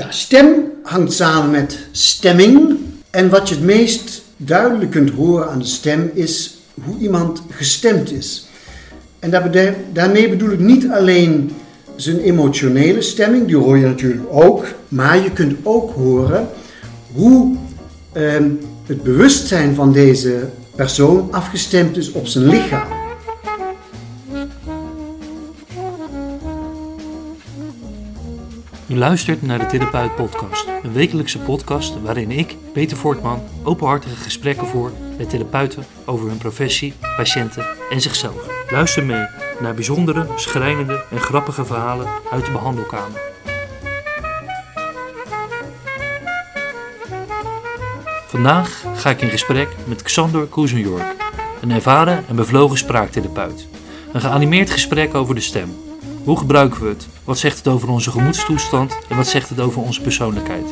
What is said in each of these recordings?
Ja, stem hangt samen met stemming. En wat je het meest duidelijk kunt horen aan de stem is hoe iemand gestemd is. En daarmee bedoel ik niet alleen zijn emotionele stemming, die hoor je natuurlijk ook, maar je kunt ook horen hoe ehm, het bewustzijn van deze persoon afgestemd is op zijn lichaam. U luistert naar de Therapeut Podcast, een wekelijkse podcast waarin ik, Peter Voortman, openhartige gesprekken voer met therapeuten over hun professie, patiënten en zichzelf. Luister mee naar bijzondere, schrijnende en grappige verhalen uit de behandelkamer. Vandaag ga ik in gesprek met Xander Kuzenjork, een ervaren en bevlogen spraaktherapeut. Een geanimeerd gesprek over de stem. Hoe gebruiken we het? Wat zegt het over onze gemoedstoestand en wat zegt het over onze persoonlijkheid?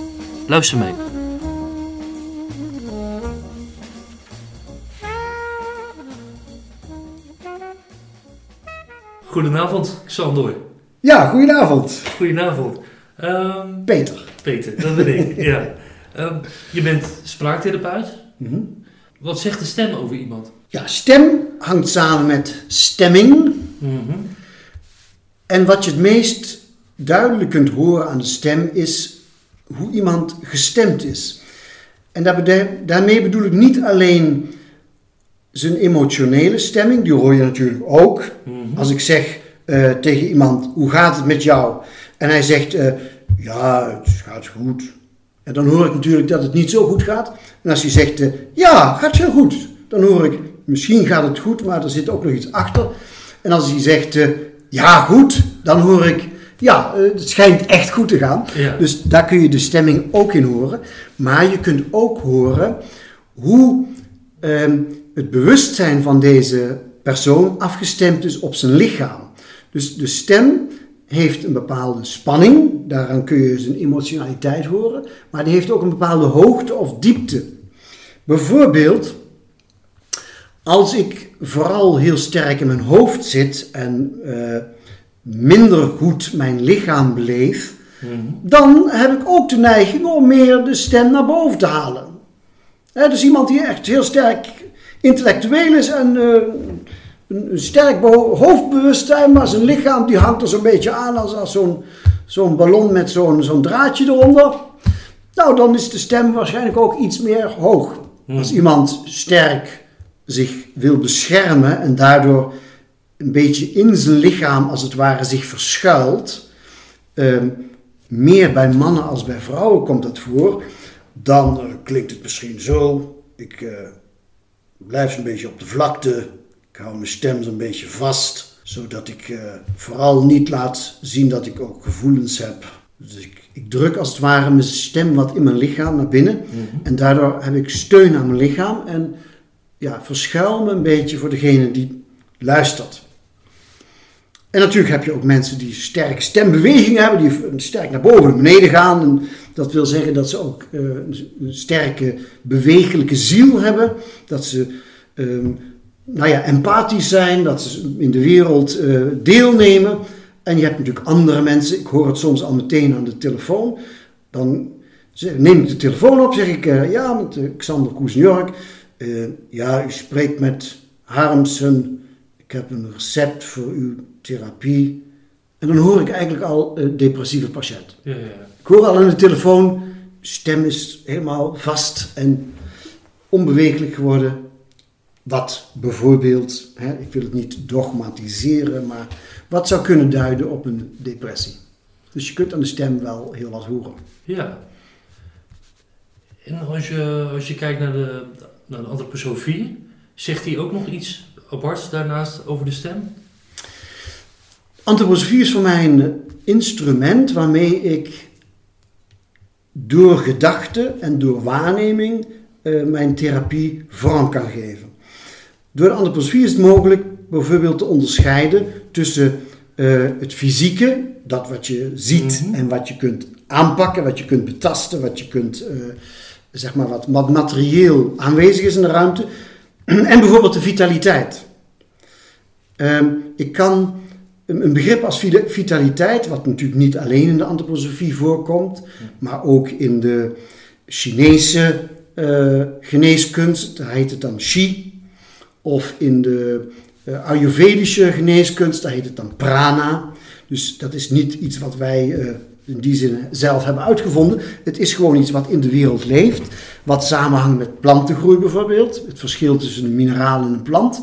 Luister mee. Goedenavond, Xander. Ja, goedenavond. Goedenavond. Um, Peter. Peter, dat ben ik, ja. Ehm, je bent spraaktherapeut. Mhm. Wat zegt de stem over iemand? Ja, stem hangt samen met stemming. Mhm. En wat je het meest duidelijk kunt horen aan de stem is hoe iemand gestemd is. En daarmee bedoel ik niet alleen zijn emotionele stemming, die hoor je natuurlijk ook. Mhm. Als ik zeg uh, tegen iemand, hoe gaat het met jou? En hij zegt, uh, ja, het gaat goed. En dan hoor ik natuurlijk dat het niet zo goed gaat. En als hij zegt, uh, ja, gaat heel goed. Dan hoor ik, misschien gaat het goed, maar er zit ook nog iets achter. En als hij zegt, ja, goed, dan hoor ik, ja, het schijnt echt goed te gaan. Dus daar kun je de stemming ook in horen. Maar je kunt ook horen hoe ehm, het bewustzijn van deze persoon afgestemd is op zijn lichaam. Dus de stem heeft een bepaalde spanning, daaraan kun je zijn emotionaliteit horen, maar die heeft ook een bepaalde hoogte of diepte. Bijvoorbeeld, als ik vooral heel sterk in mijn hoofd zit en uh, minder goed mijn lichaam beleef, mhm. dan heb ik ook de neiging om meer de stem naar boven te halen. dus iemand die echt heel sterk intellectueel is en uh, een, een, sterk hoofdbewustzijn, maar zijn lichaam die hangt er zo'n beetje aan als, als zo'n zo'n ballon met zo'n zo'n draadje eronder. Nou, dan is de stem waarschijnlijk ook iets meer hoog. Als iemand sterk zich wil beschermen en daardoor een beetje in zijn lichaam als het ware zich verschuilt, ehm, meer bij mannen als bij vrouwen komt dat voor, dan uh, klinkt het misschien zo. Ik, uh, blijf een beetje op de vlakte. Ik hou mijn stem zo'n beetje vast, zodat ik uh, vooral niet laat zien dat ik ook gevoelens heb. Dus ik, ik, druk als het ware mijn stem wat in mijn lichaam naar binnen. Mhm. En daardoor heb ik steun aan mijn lichaam en ja, verschuil me een beetje voor degene die luistert. En natuurlijk heb je ook mensen die sterke stembewegingen hebben, die sterk naar boven en beneden gaan. En dat wil zeggen dat ze ook uh, een sterke bewegelijke ziel hebben. Dat ze uh, nou ja, empathisch zijn, dat ze in de wereld uh, deelnemen. En je hebt natuurlijk andere mensen, ik hoor het soms al meteen aan de telefoon. Dan neem ik de telefoon op, zeg ik, uh, ja, met Xander Koesnjork. ja, u spreekt met Harmsen. Ik heb een recept voor uw therapie. En dan hoor ik eigenlijk al uh, depressieve patiënt. Ja, ja. Ik hoor al aan de telefoon, stem is helemaal vast en onbewegelijk geworden. Wat bijvoorbeeld, hè, ik wil het niet dogmatiseren, maar wat zou kunnen duiden op een depressie. Dus je kunt aan de stem wel heel wat horen. Ja. En als je, als je kijkt naar de, naar de antroposofie, zegt hij ook nog iets aparts daarnaast over de stem? Antroposofie is voor mij een instrument waarmee ik door gedachte en door waarneming uh, mijn therapie vorm kan geven. Door de antroposofie is het mogelijk bijvoorbeeld te onderscheiden tussen uh, het fysieke, dat wat je ziet mm -hmm. en wat je kunt aanpakken, wat je kunt betasten, wat je kunt, uh, zeg maar, wat, wat materieel aanwezig is in de ruimte, en bijvoorbeeld de vitaliteit. Uh, ik kan een begrip als vitaliteit, wat natuurlijk niet alleen in de antroposofie voorkomt, maar ook in de Chinese uh, geneeskunst, daar heet het dan Qi, of in de uh, Ayurvedische geneeskunst, daar heet het dan Prana. Dus dat is niet iets wat wij uh, in die zin zelf hebben uitgevonden. Het is gewoon iets wat in de wereld leeft, wat samenhangt met plantengroei bijvoorbeeld, het verschil tussen een mineraal en een plant,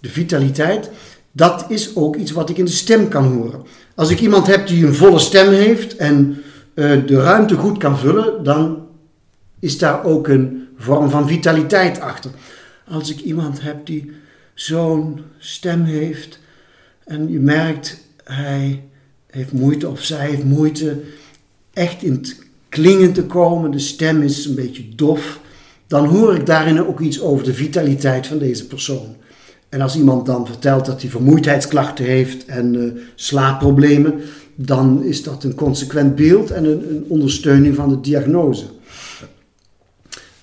de vitaliteit. Dat is ook iets wat ik in de stem kan horen. Als ik iemand heb die een volle stem heeft en uh, de ruimte goed kan vullen, dan is daar ook een vorm van vitaliteit achter. Als ik iemand heb die zo'n stem heeft en je merkt hij heeft moeite of zij heeft moeite echt in het klingen te komen, de stem is een beetje dof, dan hoor ik daarin ook iets over de vitaliteit van deze persoon. En als iemand dan vertelt dat hij vermoeidheidsklachten heeft en uh, slaapproblemen, dan is dat een consequent beeld en een, een ondersteuning van de diagnose.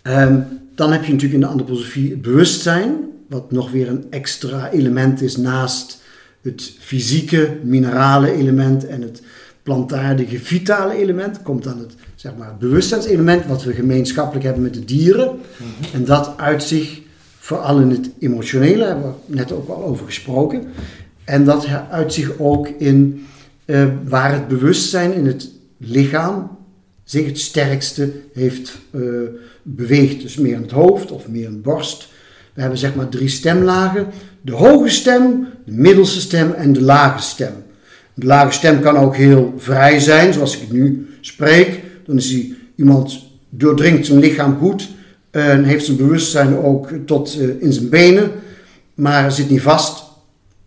Um, dan heb je natuurlijk in de antroposofie het bewustzijn, wat nog weer een extra element is naast het fysieke, minerale element en het plantaardige, vitale element. Komt dan het, zeg maar, het bewustzijnselement, wat we gemeenschappelijk hebben met de dieren. En dat uit zich vooral in het emotionele, hebben we net ook al over gesproken. En dat uit zich ook in uh, waar het bewustzijn in het lichaam zich het sterkste heeft uh, beweegt. Dus meer in het hoofd of meer in de borst. We hebben zeg maar drie stemlagen. De hoge stem, de middelste stem en de lage stem. De lage stem kan ook heel vrij zijn, zoals ik het nu spreek. Dan is hij, iemand doordringt zijn lichaam goed en heeft zijn bewustzijn ook tot uh, in zijn benen, maar zit niet vast.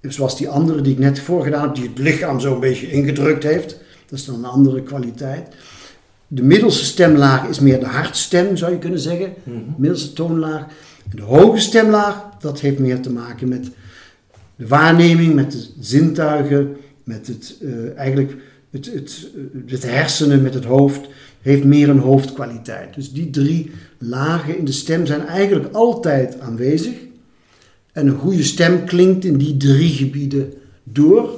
Zoals die andere die ik net voorgedaan heb, die het lichaam zo een beetje ingedrukt heeft. Dat is dan een andere kwaliteit. De middelste stemlaag is meer de hartstem, zou je kunnen zeggen. Mm Middelste toonlaag. De hoge stemlaag, dat heeft meer te maken met de waarneming, met de zintuigen, met het, uh, eigenlijk het, het, het hersenen, met het hoofd. Heeft meer een hoofdkwaliteit. Dus die drie lagen in de stem zijn eigenlijk altijd aanwezig. En een goede stem klinkt in die drie gebieden door.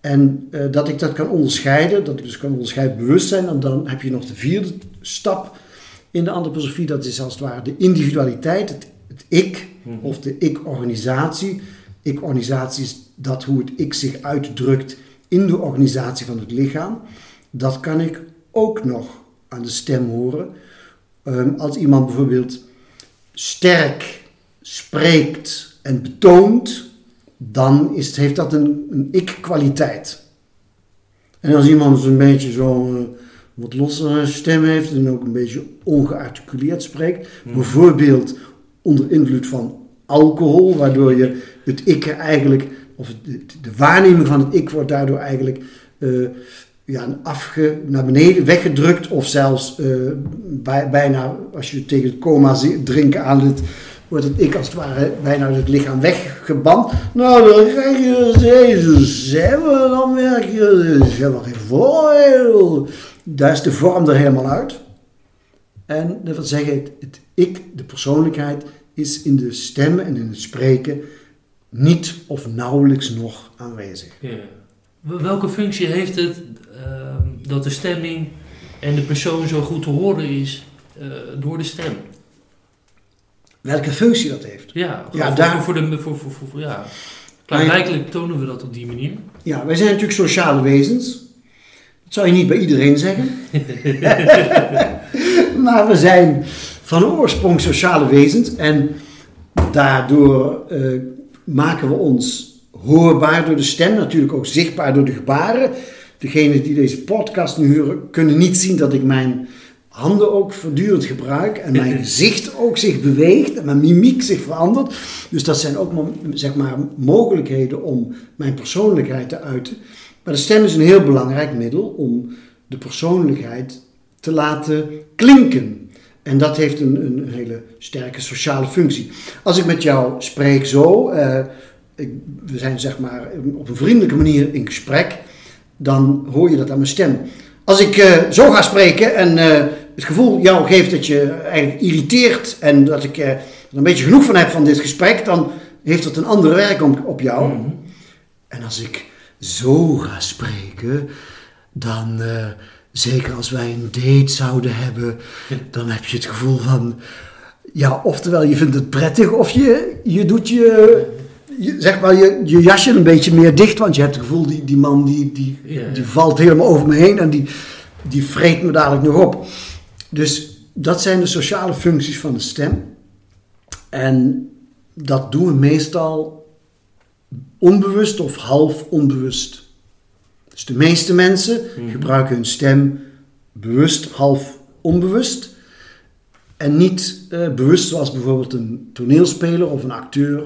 En uh, dat ik dat kan onderscheiden, dat ik dus kan onderscheiden bewustzijn. En dan heb je nog de vierde stap in de antroposofie, dat is als het ware de individualiteit, het, het ik mhm. of de ik-organisatie. Ik-organisatie is dat hoe het ik zich uitdrukt in de organisatie van het lichaam. Dat kan ik ook nog aan de stem horen. Um, als iemand bijvoorbeeld sterk spreekt en betoont, dan is, heeft dat een, een ik-kwaliteit. En als iemand zo'n beetje zo'n uh, wat lossere stem heeft en ook een beetje ongearticuleerd spreekt, hmm. bijvoorbeeld onder invloed van alcohol, waardoor je het ik er eigenlijk, of de, de waarneming van het ik wordt daardoor eigenlijk uh, ja, afge, naar beneden weggedrukt of zelfs uh, bij, bijna als je tegen het coma drinken aan het wordt het ik als het ware bijna uit het lichaam weggeband. Nou, dan krijg je deze zeven, dan merk je, is helemaal geen voordeel. Daar is de vorm er helemaal uit. En dat wil zeggen, het, het ik, de persoonlijkheid, is in de stem en in het spreken niet of nauwelijks nog aanwezig. Ja. Welke functie heeft het uh, dat de stemming en de persoon zo goed te horen is uh, door de stem? welke functie dat heeft. Ja, ja voor, daar, voor de, voor, voor, voor, ja. Klaarblijkelijk tonen we dat op die manier. Ja, wij zijn natuurlijk sociale wezens. Dat zou je niet bij iedereen zeggen. maar we zijn van oorsprong sociale wezens en daardoor uh, maken we ons hoorbaar door de stem, natuurlijk ook zichtbaar door de gebaren. Degenen die deze podcast nu horen, kunnen niet zien dat ik mijn handen ook voortdurend gebruik en mijn gezicht ook zich beweegt en mijn mimiek zich verandert. Dus dat zijn ook zeg maar, mogelijkheden om mijn persoonlijkheid te uiten. Maar de stem is een heel belangrijk middel om de persoonlijkheid te laten klinken. En dat heeft een, een hele sterke sociale functie. Als ik met jou spreek zo, uh, ik, we zijn zeg maar op een vriendelijke manier in gesprek, dan hoor je dat aan mijn stem. Als ik uh, zo ga spreken en uh, het gevoel jou geeft dat je eigenlijk irriteert en dat ik er een beetje genoeg van heb van dit gesprek, dan heeft dat een andere werking op, op jou. Mhm. En als ik zo ga spreken, dan, eh, zeker als wij een date zouden hebben, dan heb je het gevoel van, ja, oftewel je vindt het prettig of je, je doet je, je, zeg maar, je, je jasje een beetje meer dicht, want je hebt het gevoel, die, die man die, die, Ja. die valt helemaal over me heen en die, die vreet me dadelijk nog op. Dus dat zijn de sociale functies van de stem. En dat doen we meestal onbewust of half onbewust. Dus de meeste mensen gebruiken hun stem bewust, half onbewust. En niet eh, bewust zoals bijvoorbeeld een toneelspeler of een acteur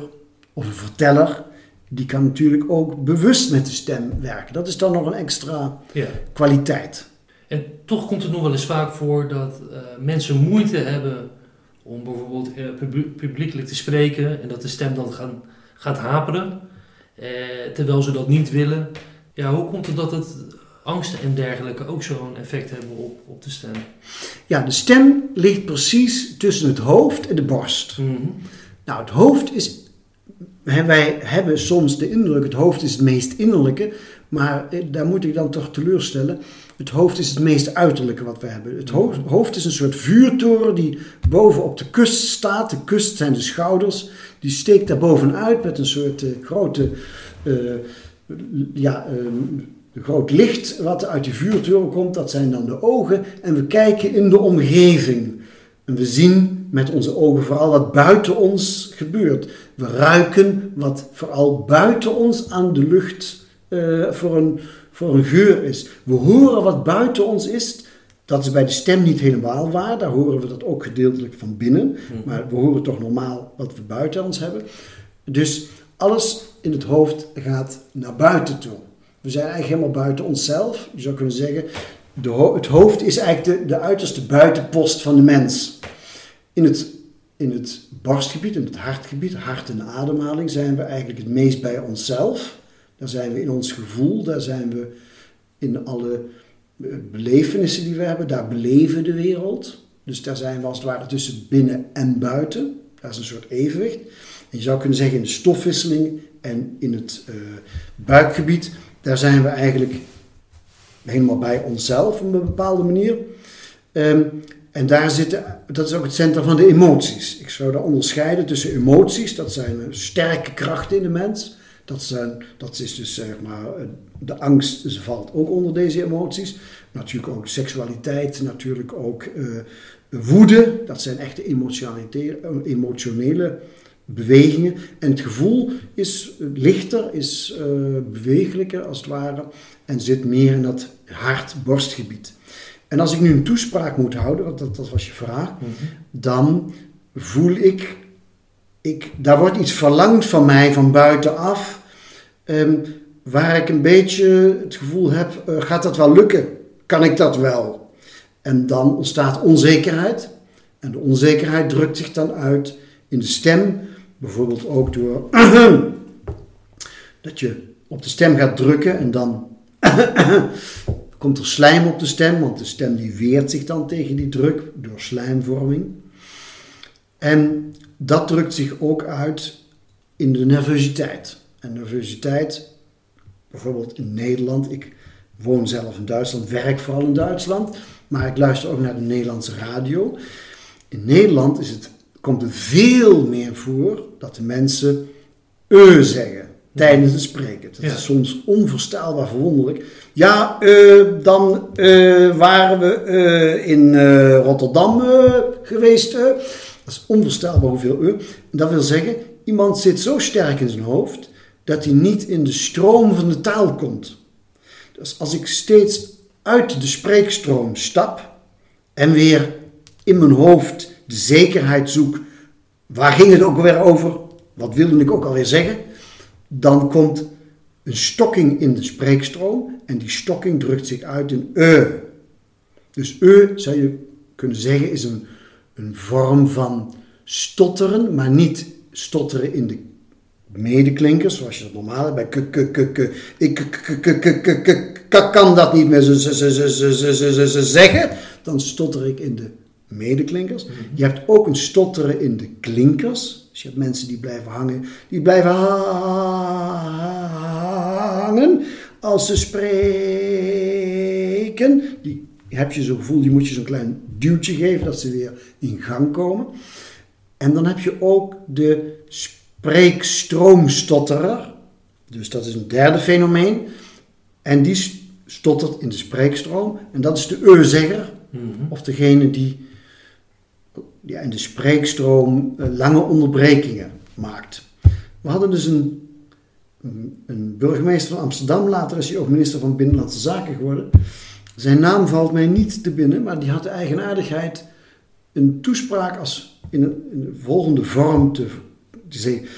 of een verteller. Die kan natuurlijk ook bewust met de stem werken. Dat is dan nog een extra Ja. kwaliteit. En toch komt het nog wel eens vaak voor dat eh, mensen moeite hebben om bijvoorbeeld eh, publi- publiekelijk te spreken en dat de stem dan gaan, gaat haperen, eh, terwijl ze dat niet willen. Ja, hoe komt het dat het angsten en dergelijke ook zo'n effect hebben op, op de stem? Ja, de stem ligt precies tussen het hoofd en de borst. Mhm. Nou, het hoofd is. Wij hebben soms de indruk, het hoofd is het meest innerlijke, maar eh, daar moet ik dan toch teleurstellen. Het hoofd is het meest uiterlijke wat we hebben. Het hoofd, hoofd is een soort vuurtoren die boven op de kust staat. De kust zijn de schouders. Die steekt daar bovenuit met een soort eh, grote, eh, ja, eh, een groot licht wat uit die vuurtoren komt. Dat zijn dan de ogen. En we kijken in de omgeving. En we zien met onze ogen vooral wat buiten ons gebeurt. We ruiken wat vooral buiten ons aan de lucht eh, voor, een, voor een geur is. We horen wat buiten ons is. Dat is bij de stem niet helemaal waar. Daar horen we dat ook gedeeltelijk van binnen. Maar we horen toch normaal wat we buiten ons hebben. Dus alles in het hoofd gaat naar buiten toe. We zijn eigenlijk helemaal buiten onszelf. Je zou kunnen zeggen, de ho- het hoofd is eigenlijk de, de uiterste buitenpost van de mens. In het, in het borstgebied, in het hartgebied, hart en ademhaling, zijn we eigenlijk het meest bij onszelf. Daar zijn we in ons gevoel, daar zijn we in alle eh, belevenissen die we hebben, daar beleven de wereld. Dus daar zijn we als het ware tussen binnen en buiten. Dat is een soort evenwicht. En je zou kunnen zeggen in de stofwisseling en in het eh, buikgebied, daar zijn we eigenlijk helemaal bij onszelf op een bepaalde manier. Ehm, en daar zitten, dat is ook het centrum van de emoties. Ik zou daar onderscheiden tussen emoties, dat zijn sterke krachten in de mens. Dat, zijn, dat is dus zeg maar, eh, de angst ze valt ook onder deze emoties. Natuurlijk ook seksualiteit, natuurlijk ook eh, woede. Dat zijn echte emotionele, emotionele bewegingen. En het gevoel is lichter, is eh, bewegelijker als het ware. En zit meer in dat hart-borstgebied. En als ik nu een toespraak moet houden, want dat, dat was je vraag, dan voel ik, ik, daar wordt iets verlangd van mij van buitenaf, ehm, waar ik een beetje het gevoel heb, eh, gaat dat wel lukken? Kan ik dat wel? En dan ontstaat onzekerheid. En de onzekerheid drukt zich dan uit in de stem, bijvoorbeeld ook door dat je op de stem gaat drukken en dan komt er slijm op de stem, want de stem die weert zich dan tegen die druk door slijmvorming. En dat drukt zich ook uit in de nervositeit. En nervositeit, bijvoorbeeld in Nederland, ik woon zelf in Duitsland, werk vooral in Duitsland, maar ik luister ook naar de Nederlandse radio. In Nederland is het, komt het veel meer voor dat de mensen e zeggen tijdens het spreken. Dat Ja. is soms onvoorstelbaar verwonderlijk. Ja, eh, dan eh, waren we eh, in eh, Rotterdam eh, geweest. Dat is onvoorstelbaar hoeveel e. En dat wil zeggen, iemand zit zo sterk in zijn hoofd dat hij niet in de stroom van de taal komt. Dus als ik steeds uit de spreekstroom stap en weer in mijn hoofd de zekerheid zoek, waar ging het ook weer over? Wat wilde ik ook alweer zeggen? Dan komt een stokking in de spreekstroom en die stokking drukt zich uit in e. Dus e, zou je kunnen zeggen, is een, een vorm van stotteren, maar niet stotteren in de medeklinkers, zoals je dat normaal hebt. Bij k, k, k, k, ik kan dat niet meer zeggen. Dan stotter ik in de medeklinkers. Je hebt ook een stotteren in de klinkers. Dus je hebt mensen die blijven hangen, die blijven hangen als ze spreken. Die heb je zo'n gevoel, die moet je zo'n klein duwtje geven dat ze weer in gang komen. En dan heb je ook de spreekstroomstotterer. Dus dat is een derde fenomeen. En die stottert in de spreekstroom. En dat is de e-zegger. Of degene die ja, in de spreekstroom uh, lange onderbrekingen maakt. We hadden dus een, een, burgemeester van Amsterdam, later is hij ook minister van Binnenlandse Zaken geworden. Zijn naam valt mij niet te binnen, maar die had de eigenaardigheid een toespraak als in, een, volgende vorm te, te zeggen.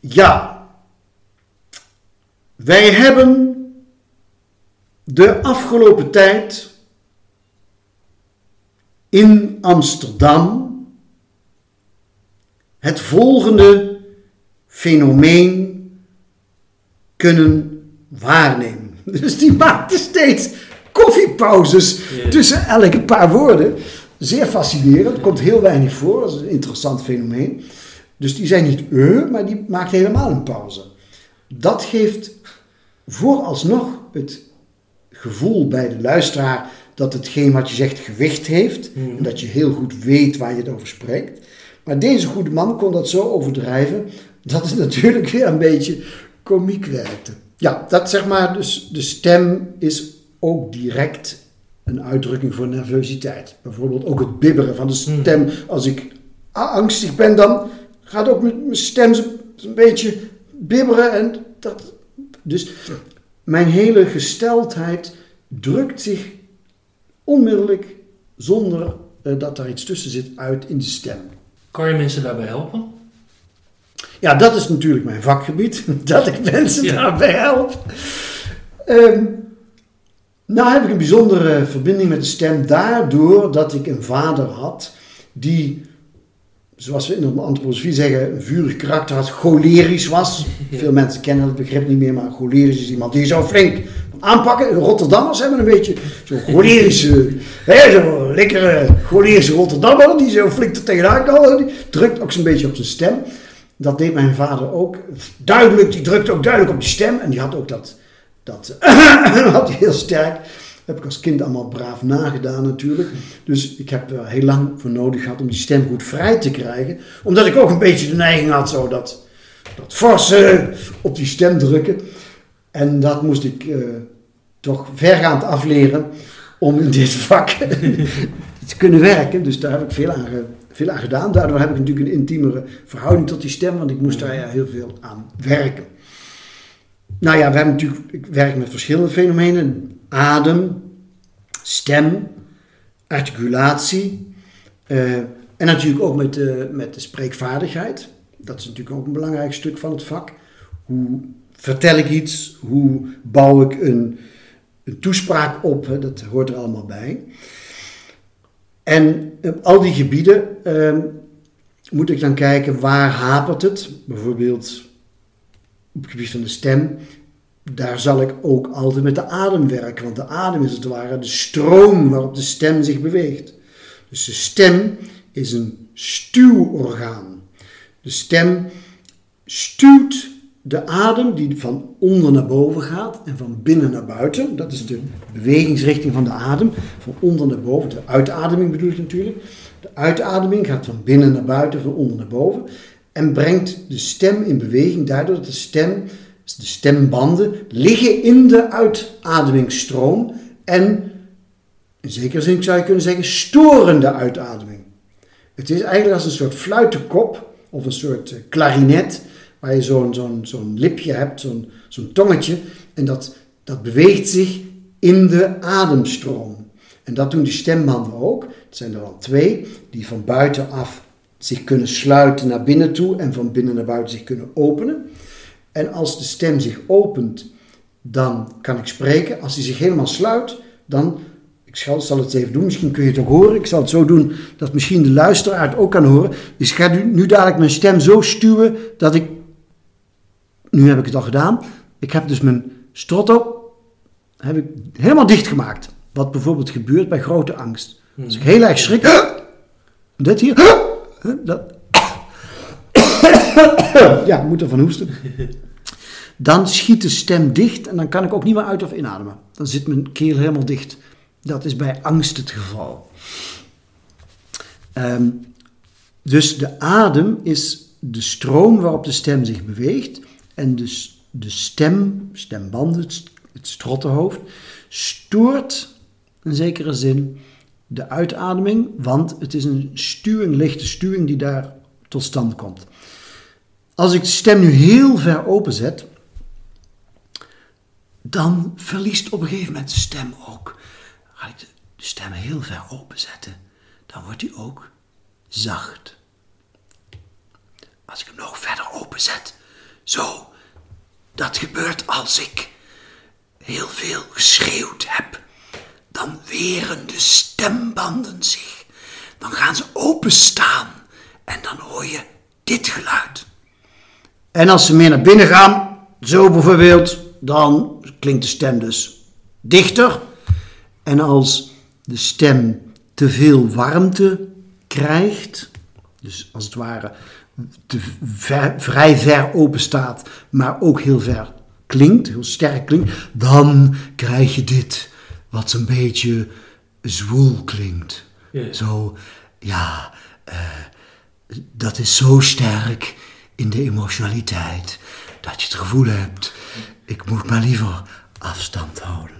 Ja, wij hebben de afgelopen tijd in Amsterdam het volgende fenomeen kunnen waarnemen. Dus die maakte steeds koffiepauzes tussen elke paar woorden. Zeer fascinerend, komt heel weinig voor, dat is een interessant fenomeen. Dus die zijn niet eh, maar die maakt helemaal een pauze. Dat geeft vooralsnog het gevoel bij de luisteraar dat hetgeen wat je zegt gewicht heeft hmm. en dat je heel goed weet waar je het over spreekt. Maar deze goede man kon dat zo overdrijven dat het natuurlijk weer een beetje komiek werkte. Ja, dat zeg maar, dus de stem is ook direct een uitdrukking voor nervositeit. Bijvoorbeeld ook het bibberen van de hmm. stem. Als ik angstig ben, dan gaat ook mijn stem een beetje bibberen. En dat, dus mijn hele gesteldheid drukt zich onmiddellijk, zonder uh, dat er iets tussen zit, uit in de stem. Kan je mensen daarbij helpen? Ja, dat is natuurlijk mijn vakgebied, dat ik mensen daarbij help. Um, nou heb ik een bijzondere verbinding met de stem daardoor dat ik een vader had die, zoals we in de antroposofie zeggen, een vurig karakter had, cholerisch was. Veel mensen kennen het begrip niet meer, maar cholerisch is iemand die zo flink aanpakken. Rotterdammers hebben een beetje zo'n cholerische, zo'n lekkere cholerische Rotterdammer, die zo flink er tegenaan kan. Die drukt ook zo'n beetje op zijn stem. Dat deed mijn vader ook. Duidelijk, die drukte ook duidelijk op die stem. En die had ook dat, dat had hij heel sterk. heb ik als kind allemaal braaf nagedaan natuurlijk. Dus ik heb er heel lang voor nodig gehad om die stem goed vrij te krijgen. Omdat ik ook een beetje de neiging had zo dat, dat forse op die stem drukken. En dat moest ik uh, toch vergaand afleren om in dit vak te kunnen werken. Dus daar heb ik veel aan, veel aan gedaan. Daardoor heb ik natuurlijk een intiemere verhouding tot die stem, want ik moest daar ja, heel veel aan werken. Nou ja, we hebben natuurlijk, ik werk met verschillende fenomenen. Adem, stem, articulatie. Uh, en natuurlijk ook met de, met de spreekvaardigheid. Dat is natuurlijk ook een belangrijk stuk van het vak. Hoe vertel ik iets? Hoe bouw ik een, een toespraak op? Dat hoort er allemaal bij. En op al die gebieden ehm, moet ik dan kijken waar hapert het. Bijvoorbeeld op het gebied van de stem. Daar zal ik ook altijd met de adem werken. Want de adem is het ware de stroom waarop de stem zich beweegt. Dus de stem is een stuworgaan. De stem stuwt de adem die van onder naar boven gaat en van binnen naar buiten. Dat is de bewegingsrichting van de adem. Van onder naar boven. De uitademing bedoel ik natuurlijk. De uitademing gaat van binnen naar buiten, van onder naar boven. En brengt de stem in beweging daardoor dat de stem, de stembanden, liggen in de uitademingsstroom. En in zekere zin zou je kunnen zeggen, storen de uitademing. Het is eigenlijk als een soort fluitenkop of een soort klarinet waar je zo'n zo'n zo'n lipje hebt, zo'n zo'n tongetje, en dat, dat beweegt zich in de ademstroom. En dat doen die stembanden ook. Het zijn er al twee, die van buitenaf zich kunnen sluiten naar binnen toe en van binnen naar buiten zich kunnen openen. En als de stem zich opent, dan kan ik spreken. Als die zich helemaal sluit, dan, ik zal het even doen, misschien kun je het ook horen. Ik zal het zo doen dat misschien de luisteraar het ook kan horen. Dus ik ga nu, nu dadelijk mijn stem zo stuwen dat ik nu heb ik het al gedaan. Ik heb dus mijn strotto heb ik helemaal dicht gemaakt. Wat bijvoorbeeld gebeurt bij grote angst. Als ik heel erg schrik. Dit hier. Ja, ik moet ervan hoesten. dan schiet de stem dicht en dan kan ik ook niet meer uit of inademen. Dan zit mijn keel helemaal dicht. Dat is bij angst het geval. Ehm, dus de adem is de stroom waarop de stem zich beweegt. En dus de stem, stembanden, het strottenhoofd, stoort in zekere zin de uitademing, want het is een stuwing, lichte stuwing die daar tot stand komt. Als ik de stem nu heel ver openzet, dan verliest op een gegeven moment de stem ook. Ga ik de stem heel ver openzetten, dan wordt die ook zacht. Als ik hem nog verder openzet, zo, dat gebeurt als ik heel veel geschreeuwd heb. Dan weren de stembanden zich. Dan gaan ze openstaan en dan hoor je dit geluid. En als ze meer naar binnen gaan, zo bijvoorbeeld, dan klinkt de stem dus dichter. En als de stem te veel warmte krijgt, dus als het ware te vrij ver open staat, maar ook heel ver klinkt, heel sterk klinkt, dan krijg je dit, wat zo'n beetje zwoel klinkt. Zo, ja, uh, dat is zo sterk in de emotionaliteit dat je het gevoel hebt, ik moet maar liever afstand houden.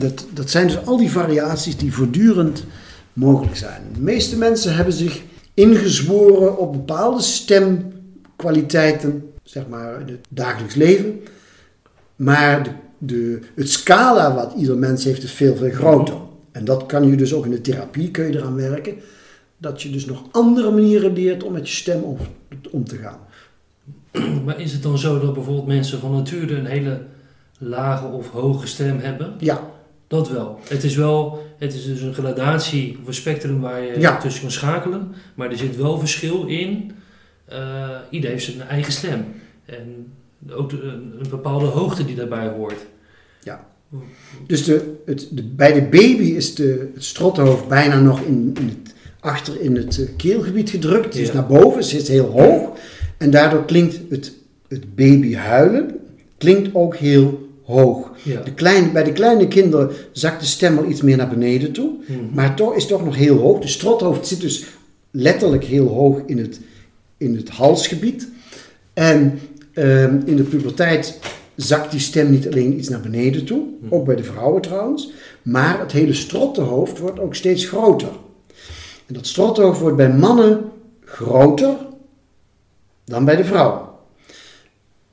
dat, dat zijn dus al die variaties die voortdurend mogelijk zijn. De meeste mensen hebben zich ingezworen op bepaalde stemkwaliteiten, zeg maar in het dagelijks leven. Maar de, de, het scala wat ieder mens heeft is veel, veel groter. En dat kan je dus ook in de therapie, kun je eraan werken. Dat je dus nog andere manieren leert om met je stem om, om te gaan. Maar is het dan zo dat bijvoorbeeld mensen van nature een hele lage of hoge stem hebben? Ja. Dat wel. Het is wel, het is dus een gradatie of een spectrum waar je tussen kan schakelen. Maar er zit wel verschil in. Uh, ieder heeft zijn eigen stem. En ook een, bepaalde hoogte die daarbij hoort. Ja. Dus de, het, de, bij de baby is de, het strothoofd bijna nog in, in het, achter in het eh, keelgebied gedrukt. Dus naar boven, zit heel hoog. En daardoor klinkt het, het baby huilen klinkt ook heel hoog. De kleine, bij de kleine kinderen zakt de stem al iets meer naar beneden toe. Mhm. Maar toch is toch nog heel hoog. De strothoofd zit dus letterlijk heel hoog in het, in het halsgebied. En ehm, in de puberteit zakt die stem niet alleen iets naar beneden toe. Mhm. Ook bij de vrouwen trouwens. Maar het hele strottenhoofd wordt ook steeds groter. En dat strottenhoofd wordt bij mannen groter dan bij de vrouwen.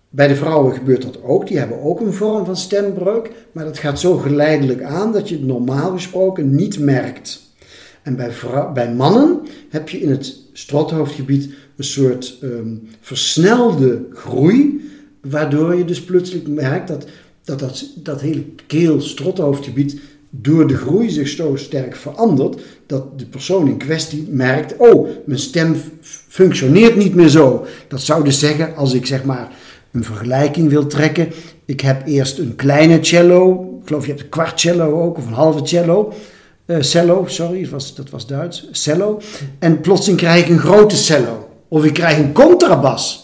Bij de vrouwen gebeurt dat ook. Die hebben ook een vorm van stembreuk. Maar dat gaat zo geleidelijk aan dat je het normaal gesproken niet merkt. En bij, bij mannen heb je in het strothoofdgebied een soort ehm, versnelde groei. Waardoor je dus plotseling merkt dat dat, dat, dat hele keel-strothoofdgebied door de groei zich zo sterk verandert dat de persoon in kwestie merkt: oh, mijn stem functioneert niet meer zo. Dat zou dus zeggen, als ik zeg maar een vergelijking wil trekken. Ik heb eerst een kleine cello, ik geloof je hebt een kwart cello ook, of een halve cello. Uh, cello, sorry, dat was, dat was Duits. Cello. En plotseling krijg ik een grote cello. Of ik krijg een contrabas.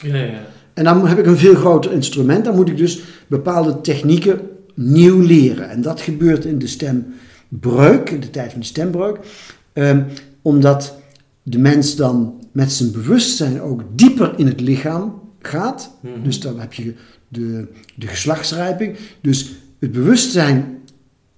En dan heb ik een veel groter instrument. Dan moet ik dus bepaalde technieken nieuw leren. En dat gebeurt in de stembreuk, in de tijd van de stembreuk. Um, omdat de mens dan met zijn bewustzijn ook dieper in het lichaam gaat. Mhm. Dus dan heb je de, de geslachtsrijping. Dus het bewustzijn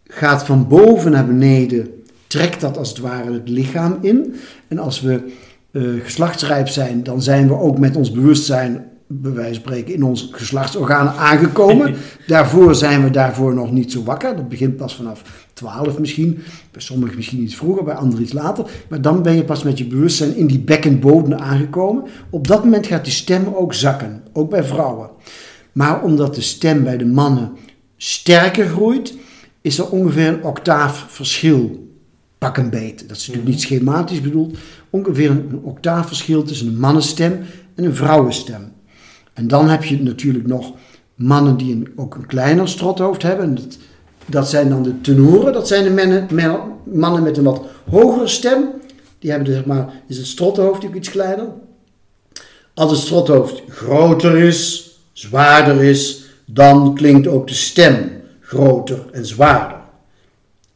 gaat van boven naar beneden, trekt dat als het ware het lichaam in. En als we uh, geslachtsrijp zijn, dan zijn we ook met ons bewustzijn, bij wijze van spreken, in onze geslachtsorganen aangekomen. daarvoor zijn we daarvoor nog niet zo wakker. Dat begint pas vanaf 12 misschien. Bij sommigen misschien iets vroeger, bij anderen iets later. Maar dan ben je pas met je bewustzijn in die bekkenbodem aangekomen. Op dat moment gaat die stem ook zakken, ook bij vrouwen. Maar omdat de stem bij de mannen sterker groeit, is er ongeveer een octaaf verschil. Pak een beet. Dat is natuurlijk niet schematisch bedoeld. Ongeveer een octaaf verschil tussen een mannenstem en een vrouwenstem. En dan heb je natuurlijk nog mannen die een, ook een kleiner strothoofd hebben. Dat dat zijn dan de tenoren, dat zijn de mannen, mannen met een wat hogere stem. Die hebben, zeg maar, is het strothoofd ook iets kleiner. Als het strothoofd groter is, zwaarder is, dan klinkt ook de stem groter en zwaarder.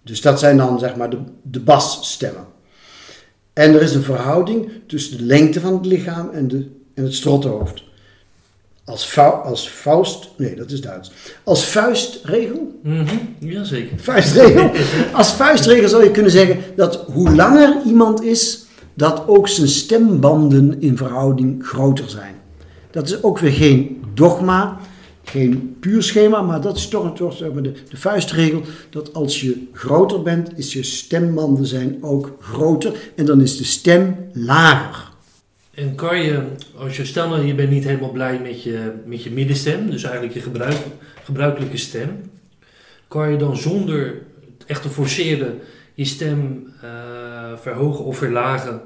Dus dat zijn dan zeg maar de, de basstemmen. En er is een verhouding tussen de lengte van het lichaam en, de, en het strottenhoofd. Als, als Faust, nee dat is Duits. Als vuistregel? Mm -hmm, Jazeker. Vuistregel. Als vuistregel zou je kunnen zeggen dat hoe langer iemand is, dat ook zijn stembanden in verhouding groter zijn. Dat is ook weer geen dogma, geen puur schema, maar dat is toch, toch zeg maar, de, de vuistregel dat als je groter bent, is je stembanden zijn ook groter en dan is de stem lager. En kan je, als je stel nou je bent niet helemaal blij met je, met je middenstem, dus eigenlijk je gebruik, gebruikelijke stem, kan je dan zonder echt te forceren je stem uh, verhogen of verlagen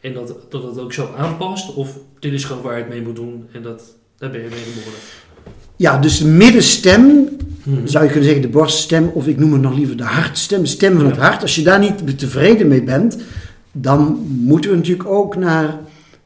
en dat, dat het ook zo aanpast? Of dit is gewoon waar je het mee moet doen en dat, daar ben je mee geboren? Ja, dus de middenstem, hmm. zou je kunnen zeggen de borststem, of ik noem het nog liever de hartstem, de stem van het hart. Als je daar niet tevreden mee bent, dan moeten we natuurlijk ook naar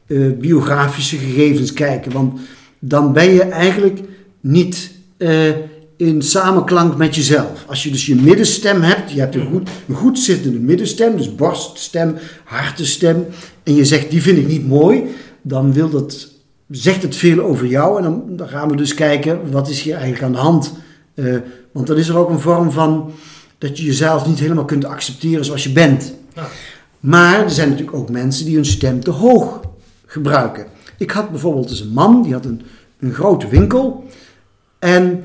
uh, biografische gegevens kijken. Want dan ben je eigenlijk niet uh, in samenklank met jezelf. Als je dus je middenstem hebt, je hebt een goed, een goed zittende middenstem, dus borststem, hartenstem, en je zegt die vind ik niet mooi, dan wil dat, zegt het veel over jou. En dan, dan gaan we dus kijken, wat is hier eigenlijk aan de hand? Uh, want dan is er ook een vorm van dat je jezelf niet helemaal kunt accepteren zoals je bent. Ja. Maar er zijn natuurlijk ook mensen die hun stem te hoog gebruiken. Ik had bijvoorbeeld eens een man, die had een, een grote winkel. En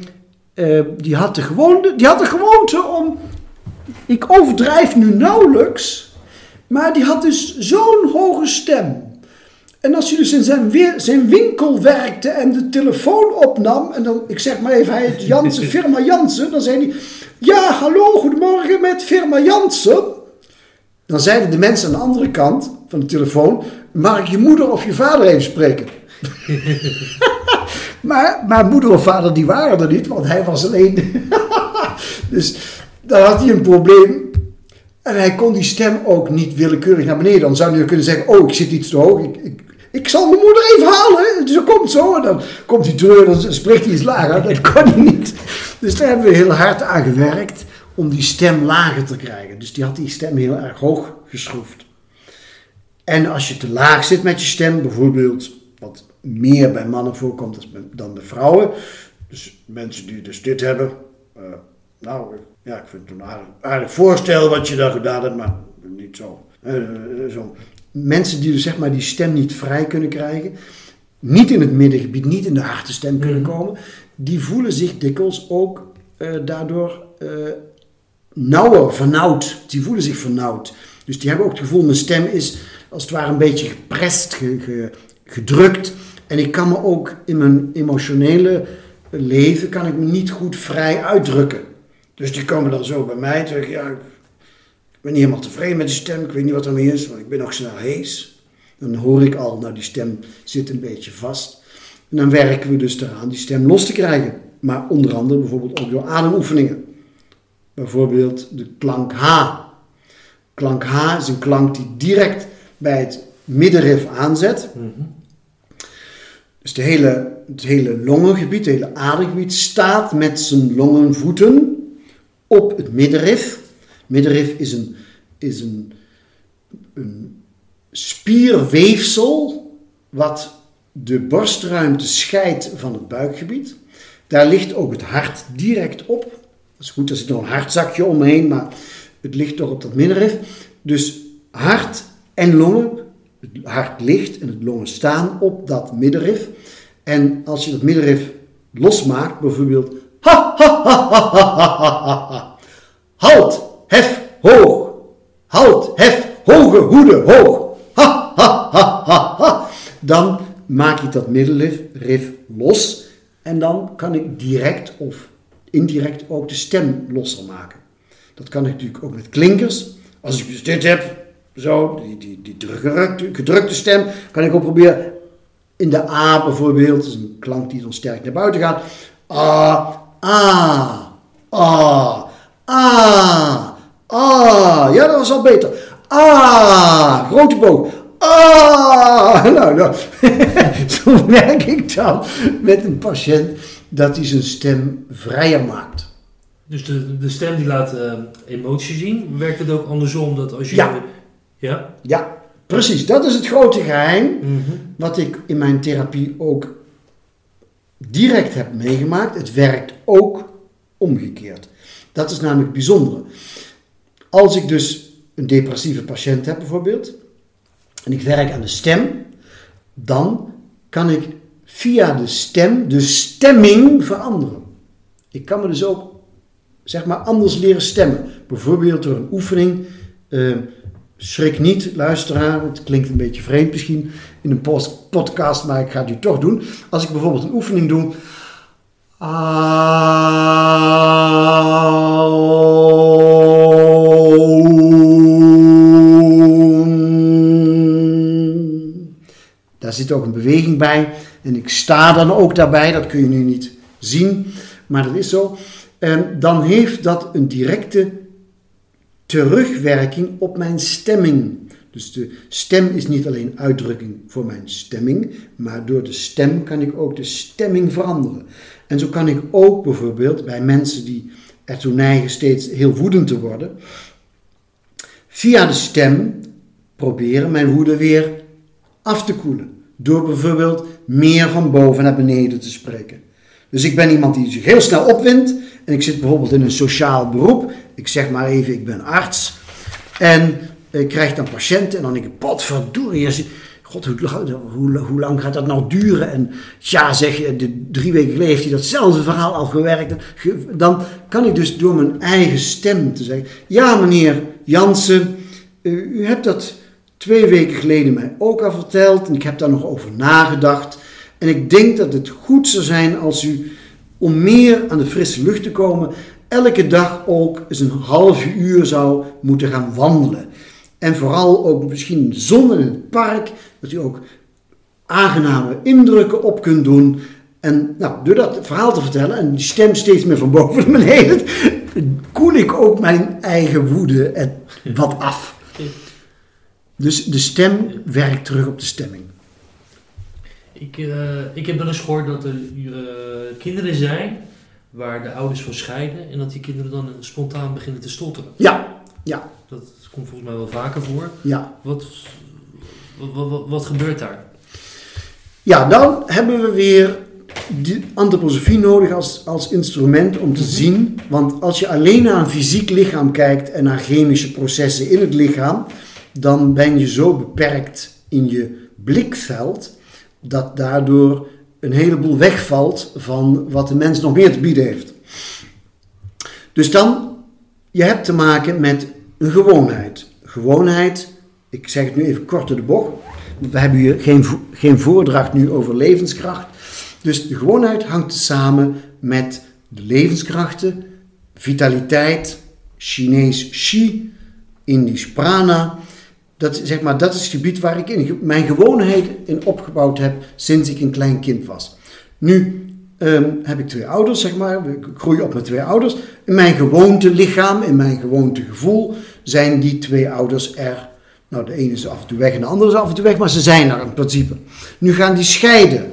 uh, die, had de gewoonte, die had de gewoonte om, ik overdrijf nu nauwelijks, maar die had dus zo'n hoge stem. En als hij dus in zijn, zijn winkel werkte en de telefoon opnam, en dan, ik zeg maar even, hij heet Jansen, firma Jansen, dan zei hij, ja, hallo, goedemorgen met firma Jansen. Dan zeiden de mensen aan de andere kant van de telefoon, mag ik je moeder of je vader even spreken? maar, maar moeder of vader die waren er niet, want hij was alleen. dus dan had hij een probleem. En hij kon die stem ook niet willekeurig naar beneden. Dan zou hij kunnen zeggen, oh ik zit iets te hoog, ik, ik, ik zal mijn moeder even halen. Ze komt zo en dan komt hij terug en dan spreekt hij iets lager. Dat kon hij niet. Dus daar hebben we heel hard aan gewerkt om die stem lager te krijgen. Dus die had die stem heel erg hoog geschroefd. En als je te laag zit met je stem, bijvoorbeeld wat meer bij mannen voorkomt dan bij vrouwen. Dus mensen die dus dit hebben. Uh, nou, ja, ik vind het een aardig, aardig voorstel wat je daar gedaan hebt, maar niet zo. Uh, zo. Mensen die dus zeg maar die stem niet vrij kunnen krijgen, niet in het middengebied, niet in de harte stem kunnen mhm. komen, die voelen zich dikwijls ook uh, daardoor nauwer, vernauwd. Die voelen zich vernauwd. Dus die hebben ook het gevoel, mijn stem is als het ware een beetje geprest, ge, gedrukt. En ik kan me ook in mijn emotionele leven, kan ik me niet goed vrij uitdrukken. Dus die komen dan zo bij mij zeggen, ja, ik ben niet helemaal tevreden met die stem, ik weet niet wat er mee is, want ik ben nog snel hees. Dan hoor ik al, nou die stem zit een beetje vast. En dan werken we dus eraan die stem los te krijgen. Maar onder andere bijvoorbeeld ook door ademoefeningen. Bijvoorbeeld de klank H. Klank H is een klank die direct bij het middenrif aanzet. Dus de hele, het hele longengebied, het hele adergebied staat met zijn longenvoeten op het middenrif. Middenrif is een, is een, een spierweefsel wat de borstruimte scheidt van het buikgebied. Daar ligt ook het hart direct op. Dat is goed, er zit nog een hartzakje omheen, maar het ligt toch op dat middenrif. Dus hart en longen. Het hart ligt en het longen staan op dat middenrif. En als je dat middenrif losmaakt, bijvoorbeeld. Ha, ha, ha, ha, ha, ha, ha. Hef, hoog. Halt, hef, hoge hoede, hoog. Ha, ha, ha, ha, ha. Dan maak ik dat middenrif los. En dan kan ik direct of indirect ook de stem losser maken. Dat kan ik natuurlijk ook met klinkers. Als ik dus dit heb, zo, die, die, die gedrukte, gedrukte stem, kan ik ook proberen in de A bijvoorbeeld, dat is een klank die dan sterk naar buiten gaat. A, A, A, A, A. Ja, dat was al beter. A, grote boog. Ah, nou, nou. zo werk ik dan met een patiënt dat hij zijn stem vrijer maakt. Dus de, de stem die laat uh, emotie zien. Werkt het ook andersom? Dat als je Ja. Ja? Ja, precies. Dat is het grote geheim Mhm. wat ik in mijn therapie ook direct heb meegemaakt. Het werkt ook omgekeerd. Dat is namelijk het bijzondere. Als ik dus een depressieve patiënt heb bijvoorbeeld, en ik werk aan de stem, dan kan ik via de stem de stemming veranderen. Ik kan me dus ook, zeg maar, anders leren stemmen. Bijvoorbeeld door een oefening. eh, schrik niet, luisteraar, het klinkt een beetje vreemd misschien in een podcast, maar ik ga het u toch doen. Als ik bijvoorbeeld een oefening doe. Daar zit ook een beweging bij. En ik sta dan ook daarbij. Dat kun je nu niet zien. Maar dat is zo. En dan heeft dat een directe terugwerking op mijn stemming. Dus de stem is niet alleen uitdrukking voor mijn stemming, maar door de stem kan ik ook de stemming veranderen. En zo kan ik ook bijvoorbeeld bij mensen die ertoe neigen steeds heel woedend te worden, via de stem proberen mijn woede weer af te koelen. Door bijvoorbeeld meer van boven naar beneden te spreken. Dus ik ben iemand die zich heel snel opwindt. En ik zit bijvoorbeeld in een sociaal beroep. Ik zeg maar even, ik ben arts. En ik krijg dan patiënten. En dan denk ik, potverdorie. God, hoe, lang- hoe, hoe lang gaat dat nou duren? En ja, zeg je, de, drie weken geleden heeft hij datzelfde verhaal al gewerkt. Ge- Dan kan ik dus door mijn eigen stem te zeggen. Ja, meneer Jansen, u hebt dat twee weken geleden mij ook al verteld. En ik heb daar nog over nagedacht. En ik denk dat het goed zou zijn als u, om meer aan de frisse lucht te komen, elke dag ook eens een half uur zou moeten gaan wandelen. En vooral ook misschien zon in het park, dat u ook aangename indrukken op kunt doen. En nou, door dat verhaal te vertellen en die stem steeds meer van boven naar beneden, koel ik ook mijn eigen woede en wat af. Dus de stem werkt terug op de stemming. Ik, eh, ik heb wel eens gehoord dat er eh, kinderen zijn waar de ouders van scheiden en dat die kinderen dan spontaan beginnen te stotteren. Ja, ja, Dat komt volgens mij wel vaker voor. ja. Wat, wat, wat, wat gebeurt daar? Ja, dan hebben we weer de antroposofie nodig als, als instrument om te zien. Want als je alleen naar een fysiek lichaam kijkt en naar chemische processen in het lichaam, dan ben je zo beperkt in je blikveld dat daardoor een heleboel wegvalt van wat de mens nog meer te bieden heeft. Dus dan, je hebt te maken met een gewoonheid. Gewoonheid, ik zeg het nu even kort de bocht, want we hebben hier geen, geen voordracht nu over levenskracht. Dus de gewoonheid hangt samen met de levenskrachten, vitaliteit, Chinees Qi, Indisch Prana. Dat, zeg maar, dat is het gebied waar ik in, mijn gewoonheid in opgebouwd heb sinds ik een klein kind was. Nu ehm, heb ik twee ouders, zeg maar. Ik groei op met twee ouders. In mijn gewoontelichaam, in mijn gewoontegevoel, zijn die twee ouders er. Nou, de ene is af en toe weg en de andere is af en toe weg, maar ze zijn er in principe. Nu gaan die scheiden.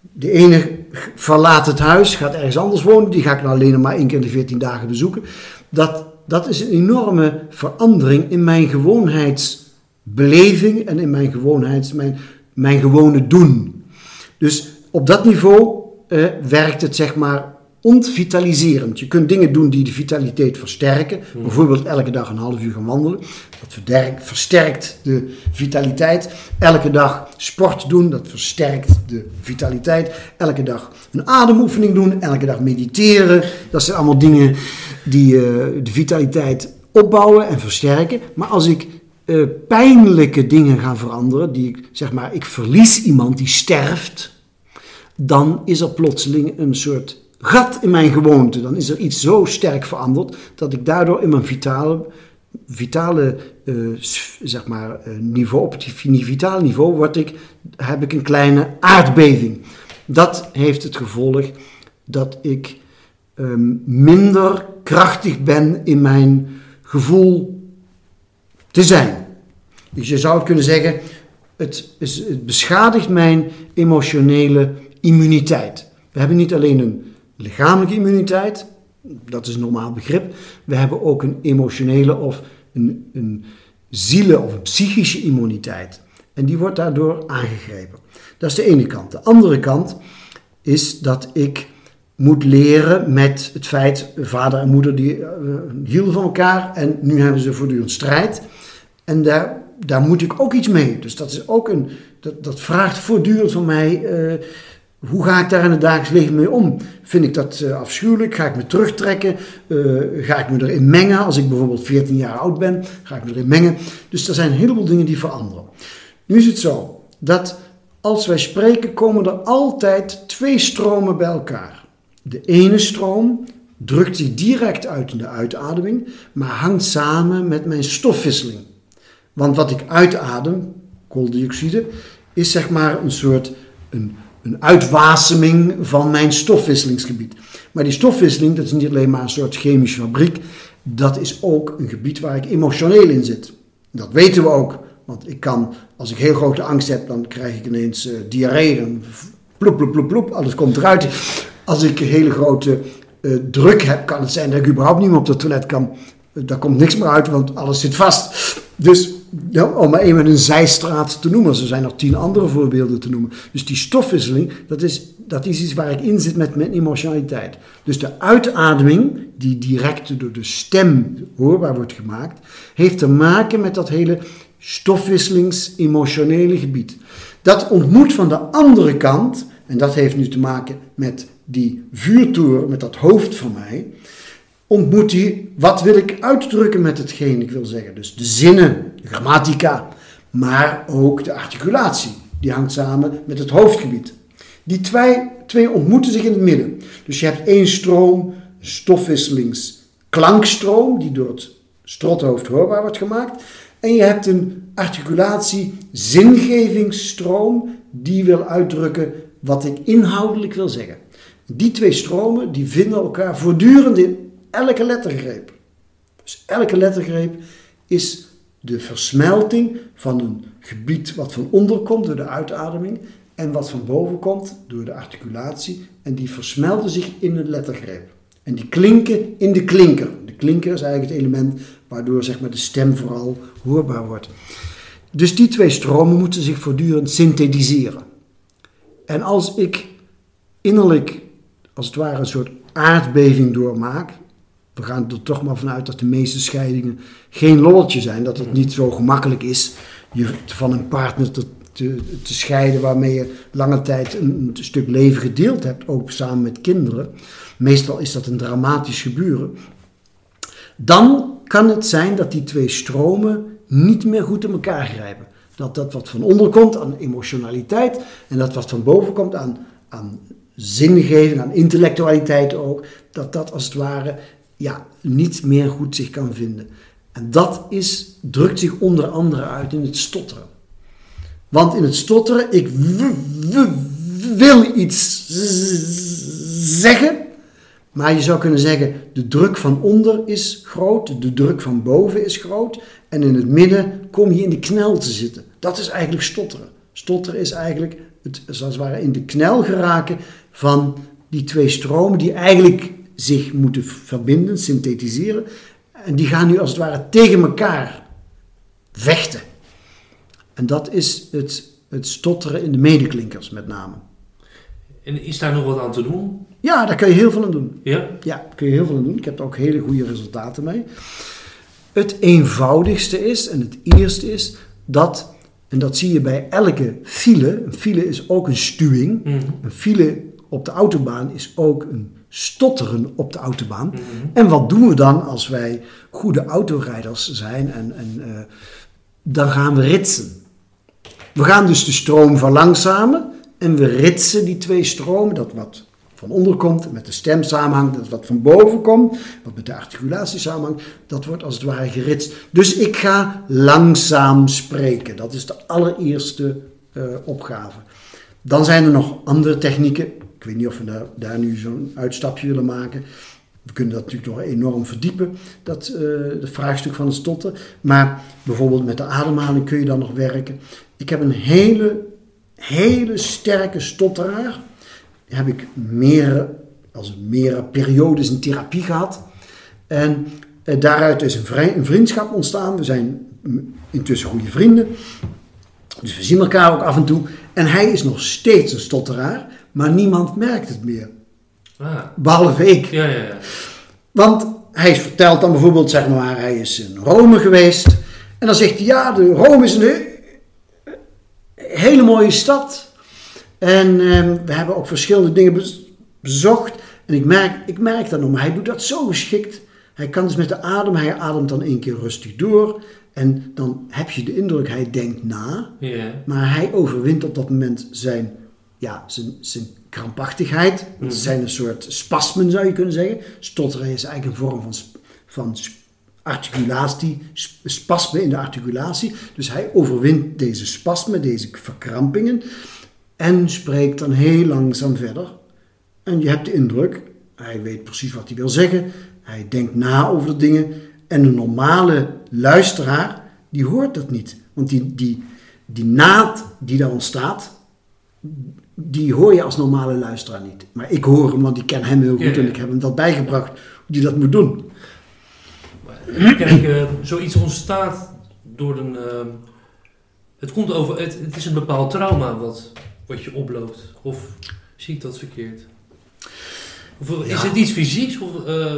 De ene verlaat het huis, gaat ergens anders wonen. Die ga ik nou alleen maar één keer in de 14 dagen bezoeken. Dat, dat is een enorme verandering in mijn gewoonheidsbeleving en in mijn gewoonheids, mijn, mijn gewone doen. Dus op dat niveau eh, werkt het zeg maar ontvitaliserend. Je kunt dingen doen die de vitaliteit versterken. Bijvoorbeeld elke dag een half uur gaan wandelen. Dat versterkt, versterkt de vitaliteit. Elke dag sport doen. Dat versterkt de vitaliteit. Elke dag een ademoefening doen. Elke dag mediteren. Dat zijn allemaal dingen die eh, de vitaliteit opbouwen en versterken. Maar als ik eh, pijnlijke dingen ga veranderen, die ik zeg maar, ik verlies iemand die sterft, dan is er plotseling een soort gat in mijn gewoonte. Dan is er iets zo sterk veranderd dat ik daardoor in mijn vitale, vitale eh, zeg maar, niveau, op het vi- vitale niveau, word ik, heb ik een kleine aardbeving. Dat heeft het gevolg dat ik ehm, minder krachtig ben in mijn gevoel te zijn. Dus je zou het kunnen zeggen, het, het beschadigt mijn emotionele immuniteit. We hebben niet alleen een lichamelijke immuniteit, dat is een normaal begrip. We hebben ook een emotionele of een, een zielen- of psychische immuniteit. En die wordt daardoor aangegrepen. Dat is de ene kant. De andere kant is dat ik moet leren met het feit, vader en moeder die uh, hielden van elkaar en nu hebben ze voortdurend strijd. En daar, daar moet ik ook iets mee. Dus dat is ook een, dat, dat vraagt voortdurend van mij, uh, hoe ga ik daar in het dagelijks leven mee om? Vind ik dat uh, afschuwelijk? Ga ik me terugtrekken? ga ik me erin mengen? Als ik bijvoorbeeld 14 jaar oud ben, ga ik me erin mengen? Dus er zijn een heleboel dingen die veranderen. Nu is het zo dat als wij spreken, komen er altijd twee stromen bij elkaar. De ene stroom drukt zich direct uit in de uitademing, maar hangt samen met mijn stofwisseling. Want wat ik uitadem, kooldioxide, is zeg maar een soort een, een uitwaseming van mijn stofwisselingsgebied. Maar die stofwisseling, dat is niet alleen maar een soort chemische fabriek, dat is ook een gebied waar ik emotioneel in zit. Dat weten we ook. Want ik kan, als ik heel grote angst heb, dan krijg ik ineens uh, diarree. Dan ploep, ploep, ploep, ploep, alles komt eruit. Als ik een hele grote uh, druk heb, kan het zijn dat ik überhaupt niet meer op het toilet kan. Uh, daar komt niks meer uit, want alles zit vast. Dus ja, om maar even een zijstraat te noemen. Er zijn nog tien andere voorbeelden te noemen. Dus die stofwisseling, dat is, dat is iets waar ik in zit met mijn emotionaliteit. Dus de uitademing, die direct door de stem hoorbaar wordt gemaakt, heeft te maken met dat hele stofwisselings-emotionele gebied. Dat ontmoet van de andere kant, en dat heeft nu te maken met die vuurtoer, met dat hoofd van mij, ontmoet hij, wat wil ik uitdrukken met hetgeen ik wil zeggen. Dus de zinnen, de grammatica, maar ook de articulatie. Die hangt samen met het hoofdgebied. Die twee, twee ontmoeten zich in het midden. Dus je hebt één stroom, stofwisselings-klankstroom, die door het strothoofd hoorbaar wordt gemaakt. En je hebt een articulatie, zingevingsstroom, die wil uitdrukken wat ik inhoudelijk wil zeggen. Die twee stromen die vinden elkaar voortdurend in elke lettergreep. Dus elke lettergreep is de versmelting van een gebied wat van onder komt door de uitademing en wat van boven komt door de articulatie. En die versmelten zich in een lettergreep. En die klinken in de klinker. De klinker is eigenlijk het element waardoor zeg maar, de stem vooral hoorbaar wordt. Dus die twee stromen moeten zich voortdurend synthetiseren. En als ik innerlijk, als het ware, een soort aardbeving doormaak. We gaan er toch maar vanuit dat de meeste scheidingen geen lolletje zijn. Dat het niet zo gemakkelijk is je van een partner te, te, te scheiden waarmee je lange tijd een, een, stuk leven gedeeld hebt, ook samen met kinderen. Meestal is dat een dramatisch gebeuren. Dan kan het zijn dat die twee stromen niet meer goed in elkaar grijpen. Dat dat wat van onder komt aan emotionaliteit en dat wat van boven komt aan, aan zingeving, aan intellectualiteit ook, dat dat als het ware ja, niet meer goed zich kan vinden. En dat is, drukt zich onder andere uit in het stotteren. Want in het stotteren, ik wil iets zeggen, maar je zou kunnen zeggen, de druk van onder is groot, de druk van boven is groot. En in het midden kom je in de knel te zitten. Dat is eigenlijk stotteren. Stotteren is eigenlijk het, zoals het ware in de knel geraken van die twee stromen die eigenlijk zich moeten verbinden, synthetiseren. En die gaan nu als het ware tegen elkaar vechten. En dat is het, het stotteren in de medeklinkers met name. En is daar nog wat aan te doen? Ja, daar kun je heel veel aan doen. Ja? Ja, daar kun je heel veel aan doen. Ik heb er ook hele goede resultaten mee. Het eenvoudigste is, en het eerste is, dat, en dat zie je bij elke file, een file is ook een stuwing. Mhm. Een file op de autobaan is ook een stotteren op de autobaan. Mhm. En wat doen we dan als wij goede autorijders zijn en, en eh, dan gaan we ritsen. We gaan dus de stroom verlangzamen en we ritsen die twee stromen, dat wat van onder komt, met de stem samenhangt, dat wat van boven komt, wat met de articulatie samenhangt, dat wordt als het ware geritst. Dus ik ga langzaam spreken. Dat is de allereerste eh, opgave. Dan zijn er nog andere technieken. Weet niet of we daar, nu zo'n uitstapje willen maken. We kunnen dat natuurlijk nog enorm verdiepen, dat uh, het vraagstuk van het stotten. Maar bijvoorbeeld met de ademhaling kun je dan nog werken. Ik heb een hele, hele sterke stotteraar. heb ik meer, als meer periodes in therapie gehad. En eh, daaruit is een vriendschap ontstaan. We zijn intussen goede vrienden. Dus we zien elkaar ook af en toe. En hij is nog steeds een stotteraar, maar niemand merkt het meer. Ah. Behalve ik. Ja, ja, ja. Want hij vertelt dan bijvoorbeeld, zeg maar, hij is in Rome geweest. En dan zegt hij, ja, de Rome is een he- hele mooie stad. En ehm, we hebben ook verschillende dingen bez- bezocht. En ik merk, ik merk dat nog, maar hij doet dat zo geschikt. Hij kan dus met de adem, hij ademt dan één keer rustig door. En dan heb je de indruk, hij denkt na. Ja. Maar hij overwint op dat moment zijn, ja, zijn, zijn krampachtigheid. Het Mhm. zijn een soort spasmen, zou je kunnen zeggen. Stotteren is eigenlijk een vorm van, van articulatie, sp- spasmen in de articulatie. Dus hij overwint deze spasmen, deze verkrampingen. En spreekt dan heel langzaam verder. En je hebt de indruk, hij weet precies wat hij wil zeggen. Hij denkt na over de dingen. En een normale luisteraar, die hoort dat niet. Want die, die, die naad die daar ontstaat, die hoor je als normale luisteraar niet. Maar ik hoor hem, want ik ken hem heel goed Ja, ja. en ik heb hem dat bijgebracht hoe hij dat moet doen. Kijk, eh, zoiets ontstaat door een. ehm, het komt over. Het, het is een bepaald trauma wat, wat je oploopt. Of zie ik dat verkeerd? Of is Ja. het iets fysieks? Of, eh,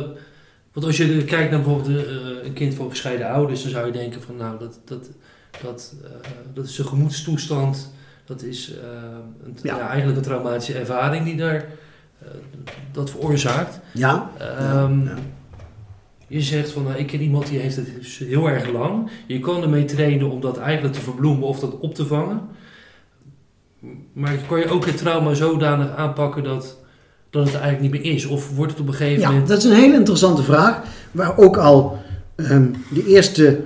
want als je kijkt naar bijvoorbeeld eh, een kind van gescheiden ouders, dan zou je denken van nou, dat, dat, dat, eh, dat is een gemoedstoestand. Dat is eh, een, Ja. ja. eigenlijk een traumatische ervaring die daar eh, dat veroorzaakt. Ja? Ehm, ja. Je zegt van, nou, ik ken iemand die heeft het dus heel erg lang. Je kan ermee trainen om dat eigenlijk te verbloemen of dat op te vangen. Maar kan je ook het trauma zodanig aanpakken dat, dat het eigenlijk niet meer is? Of wordt het op een gegeven Ja, moment... dat is een hele interessante vraag, waar ook al ehm, de eerste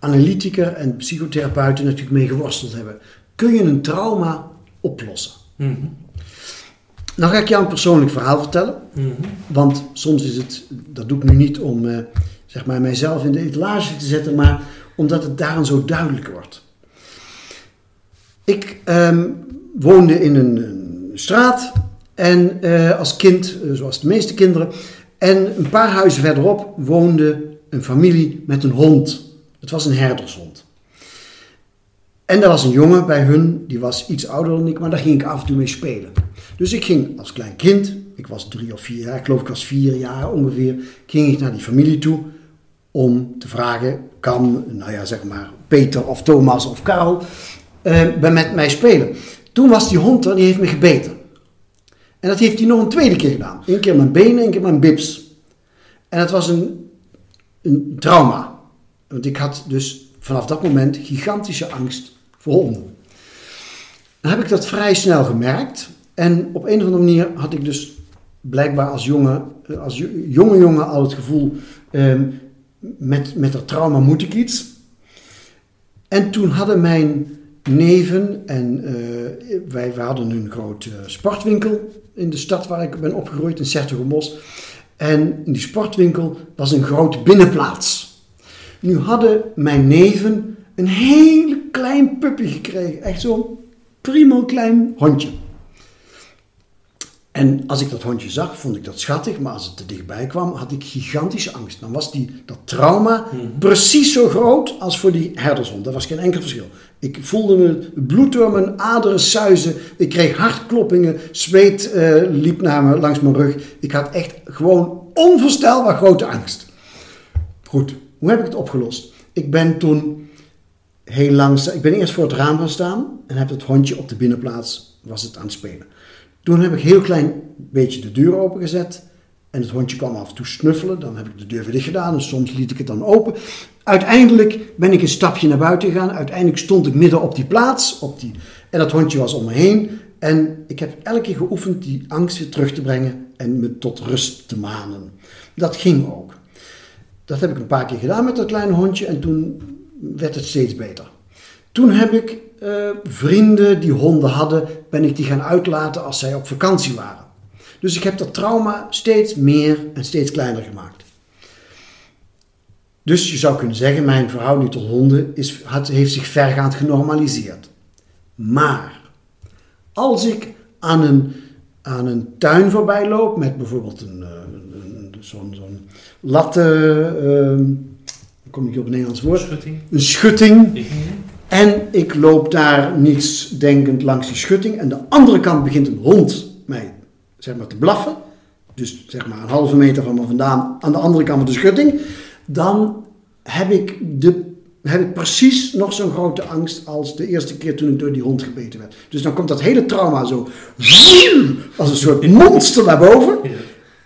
psychoanalytiker en psychotherapeuten natuurlijk mee geworsteld hebben. Kun je een trauma oplossen? Mhm, Nou ga ik jou een persoonlijk verhaal vertellen, mhm, want soms is het, dat doe ik nu niet om eh, zeg maar mijzelf in de etalage te zetten, maar omdat het daarin zo duidelijk wordt. Ik ehm, woonde in een, een straat en eh, als kind, eh, zoals de meeste kinderen, en een paar huizen verderop woonde een familie met een hond. Het was een herdershond. En er was een jongen bij hun, die was iets ouder dan ik, maar daar ging ik af en toe mee spelen. Dus ik ging als klein kind, ik was drie of vier jaar, ik geloof ik was vier jaar ongeveer, ging ik naar die familie toe om te vragen, kan, nou ja, zeg maar, Peter of Thomas of Karel eh, met mij spelen. Toen was die hond er, die heeft me gebeten. En dat heeft hij nog een tweede keer gedaan. Eén keer mijn benen, één keer mijn bips. En het was een, een trauma. Want ik had dus vanaf dat moment gigantische angst voor honden. Dan heb ik dat vrij snel gemerkt. En op een of andere manier had ik dus blijkbaar als jonge, eh, als jo- jonge jongen al het gevoel... ehm, met, met dat trauma moet ik iets. En toen hadden mijn neven en eh, wij, hadden een grote sportwinkel in de stad waar ik ben opgegroeid, in Sertogenbos. En in die sportwinkel was een grote binnenplaats. Nu hadden mijn neven een hele klein puppy gekregen. Echt zo'n primo klein hondje. En als ik dat hondje zag, vond ik dat schattig. Maar als het te dichtbij kwam, had ik gigantische angst. Dan was die, dat trauma precies zo groot als voor die herdershond. Dat was geen enkel verschil. Ik voelde me het bloed door mijn aderen suizen. Ik kreeg hartkloppingen. Zweet eh, liep naar me langs mijn rug. Ik had echt gewoon onvoorstelbaar grote angst. Goed, hoe heb ik het opgelost? Ik ben toen heel lang... Ik ben eerst voor het raam gaan staan en heb het hondje op de binnenplaats was het aan het spelen. Toen heb ik heel klein beetje de deur opengezet en het hondje kwam af en toe snuffelen. Dan heb ik de deur weer dicht gedaan en soms liet ik het dan open. Uiteindelijk ben ik een stapje naar buiten gegaan. Uiteindelijk stond ik midden op die plaats op die, en dat hondje was om me heen. En ik heb elke keer geoefend die angst weer terug te brengen en me tot rust te manen. Dat ging ook. Dat heb ik een paar keer gedaan met dat kleine hondje en toen werd het steeds beter. Toen heb ik eh, vrienden die honden hadden, ben ik die gaan uitlaten als zij op vakantie waren. Dus ik heb dat trauma steeds meer en steeds kleiner gemaakt. Dus je zou kunnen zeggen, mijn verhouding tot honden is, heeft zich vergaand genormaliseerd. Maar als ik aan een, aan een tuin voorbij loop met bijvoorbeeld een, eh, een- zo'n latte, hoe kom ik op een Nederlands woord? Schutting. Een schutting. En ik loop daar niets denkend langs die schutting. En de andere kant begint een hond mij zeg maar, te blaffen. Dus zeg maar een halve meter van me vandaan aan de andere kant van de schutting. Dan heb ik, de, heb ik precies nog zo'n grote angst als de eerste keer toen ik door die hond gebeten werd. Dus dan komt dat hele trauma zo als een soort monster naar boven.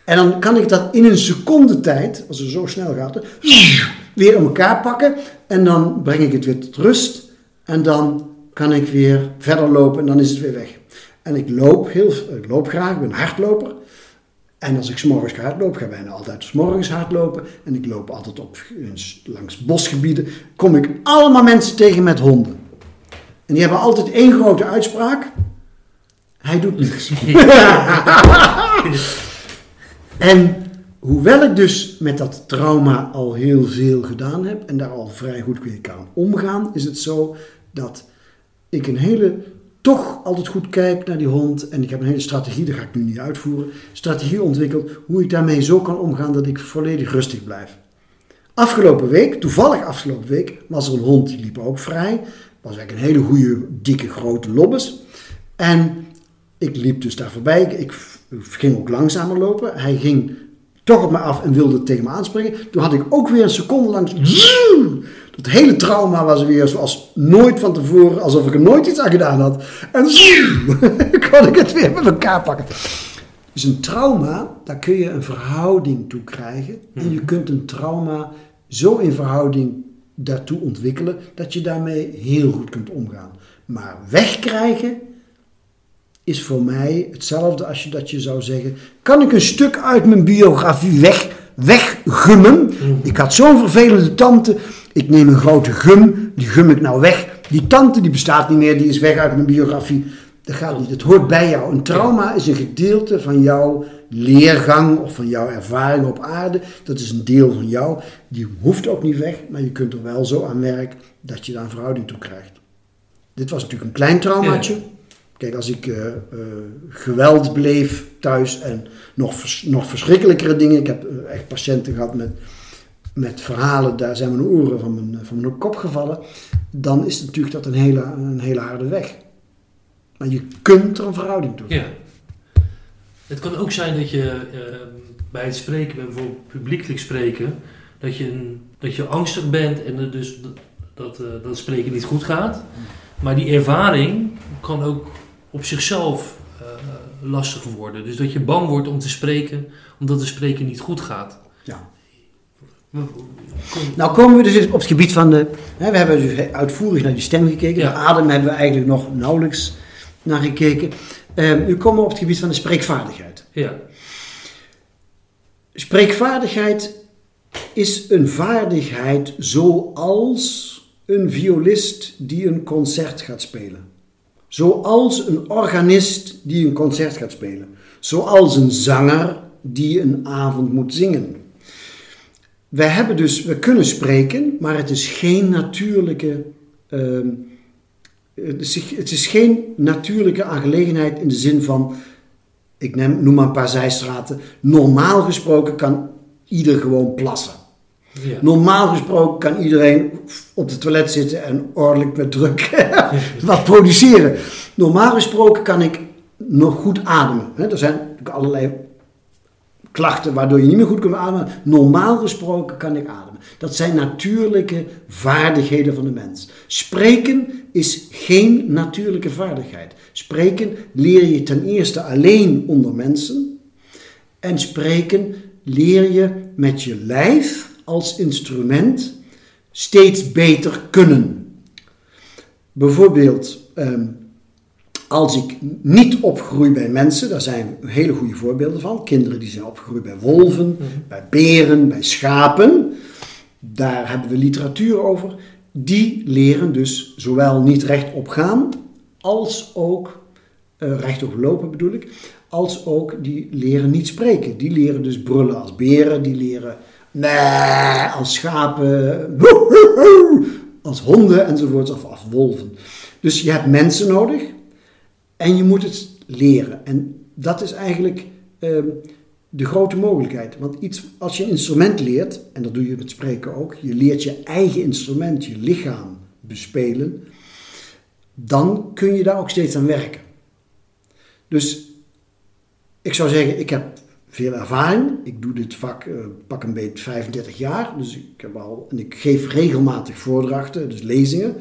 En dan kan ik dat in een seconde tijd, als het zo snel gaat, weer in elkaar pakken. En dan breng ik het weer tot rust. En dan kan ik weer verder lopen en dan is het weer weg. En ik loop, heel, ik loop graag, ik ben een hardloper. En als ik s'morgens ga hardlopen, ga ik bijna altijd s'morgens hardlopen. En ik loop altijd op, langs bosgebieden. Kom ik allemaal mensen tegen met honden. En die hebben altijd één grote uitspraak. Hij doet niks. En hoewel ik dus met dat trauma al heel veel gedaan heb en daar al vrij goed mee kan omgaan, is het zo dat ik een hele, toch altijd goed kijk naar die hond en ik heb een hele strategie, dat ga ik nu niet uitvoeren, strategie ontwikkeld hoe ik daarmee zo kan omgaan dat ik volledig rustig blijf. Afgelopen week, toevallig afgelopen week, was er een hond, die liep ook vrij. Was eigenlijk een hele goede, dikke, grote lobbes. En ik liep dus daar voorbij. Ik ging ook langzamer lopen. Hij ging toch op me af en wilde tegen me aanspringen. Toen had ik ook weer een seconde lang... Dat hele trauma was weer zoals nooit van tevoren, alsof ik er nooit iets aan gedaan had. En kon ik het weer met elkaar pakken. Dus een trauma, daar kun je een verhouding toe krijgen. En je kunt een trauma zo in verhouding daartoe ontwikkelen dat je daarmee heel goed kunt omgaan. Maar wegkrijgen is voor mij hetzelfde als je dat je zou zeggen: kan ik een stuk uit mijn biografie weg, weggummen? Ik had zo'n vervelende tante. Ik neem een grote gum, die gum ik nou weg. Die tante die bestaat niet meer, die is weg uit mijn biografie. Dat gaat niet. Het hoort bij jou. Een trauma is een gedeelte van jouw leergang of van jouw ervaring op aarde. Dat is een deel van jou. Die hoeft ook niet weg, maar je kunt er wel zo aan werken dat je daar een verhouding toe krijgt. Dit was natuurlijk een klein traumaatje. Kijk, als ik eh, eh, geweld bleef thuis en nog, vers- nog verschrikkelijkere dingen. Ik heb eh, echt patiënten gehad met, met verhalen, daar zijn mijn oren van mijn, van mijn kop gevallen. Dan is natuurlijk dat een hele, een hele harde weg. Maar je kunt er een verhouding toe. Ja. Het kan ook zijn dat je eh, bij het spreken, bij bijvoorbeeld publiekelijk spreken, dat je, een, dat je angstig bent en dus dat, dat, dat het spreken niet goed gaat. Maar die ervaring kan ook op zichzelf eh, lastig worden. Dus dat je bang wordt om te spreken, omdat het spreken niet goed gaat. Ja. Kom- Nou komen we dus op het gebied van de... Hè, we hebben dus uitvoerig naar die stem gekeken. Ja. De adem hebben we eigenlijk nog nauwelijks naar gekeken. Ehm, nu komen we op het gebied van de spreekvaardigheid. Ja, Spreekvaardigheid is een vaardigheid zoals een violist die een concert gaat spelen. Zoals een organist die een concert gaat spelen. Zoals een zanger die een avond moet zingen. We hebben dus, we kunnen spreken, maar het is geen natuurlijke, ehm, het, is, geen natuurlijke aangelegenheid in de zin van, ik neem, noem maar een paar zijstraten. Normaal gesproken kan ieder gewoon plassen. Normaal gesproken kan iedereen op de toilet zitten en ordelijk met druk wat produceren. Normaal gesproken kan ik nog goed ademen. Er zijn allerlei klachten waardoor je niet meer goed kunt ademen. Normaal gesproken kan ik ademen. Dat zijn natuurlijke vaardigheden van de mens. Spreken is geen natuurlijke vaardigheid. Spreken leer je ten eerste alleen onder mensen. En spreken leer je met je lijf als instrument steeds beter kunnen. Bijvoorbeeld, ehm, als ik niet opgroei bij mensen, daar zijn hele goede voorbeelden van. Kinderen die zijn opgegroeid bij wolven, bij beren, bij schapen. Daar hebben we literatuur over. Die leren dus zowel niet rechtop gaan, als ook eh, rechtop lopen bedoel ik, als ook die leren niet spreken. Die leren dus brullen als beren, die leren nee als schapen, als honden enzovoorts, of als wolven. Dus je hebt mensen nodig en je moet het leren. En dat is eigenlijk ehm, de grote mogelijkheid. Want iets, als je een instrument leert, en dat doe je met spreken ook, je leert je eigen instrument, je lichaam bespelen, dan kun je daar ook steeds aan werken. Dus ik zou zeggen, ik heb veel ervaring. Ik doe dit vak uh, pak een beetje 35 jaar. Dus ik heb al, en ik geef regelmatig voordrachten, dus lezingen.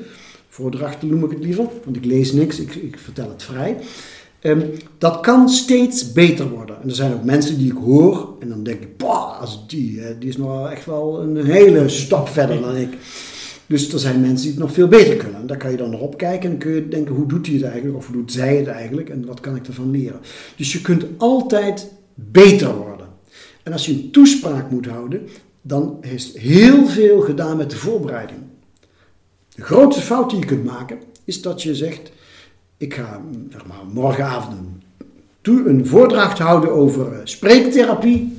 Voordrachten noem ik het liever, want ik lees niks, ik, ik vertel het vrij. Um, dat kan steeds beter worden. En er zijn ook mensen die ik hoor en dan denk ik, boah, als die, die is nog echt wel een hele stap verder dan ik. Dus er zijn mensen die het nog veel beter kunnen. En daar kan je dan nog op kijken en kun je denken, hoe doet hij het eigenlijk? Of hoe doet zij het eigenlijk? En wat kan ik ervan leren? Dus je kunt altijd beter worden. En als je een toespraak moet houden, dan is heel veel gedaan met de voorbereiding. De grootste fout die je kunt maken, is dat je zegt, ik ga zeg maar, morgenavond een, een voordracht houden over uh, spreektherapie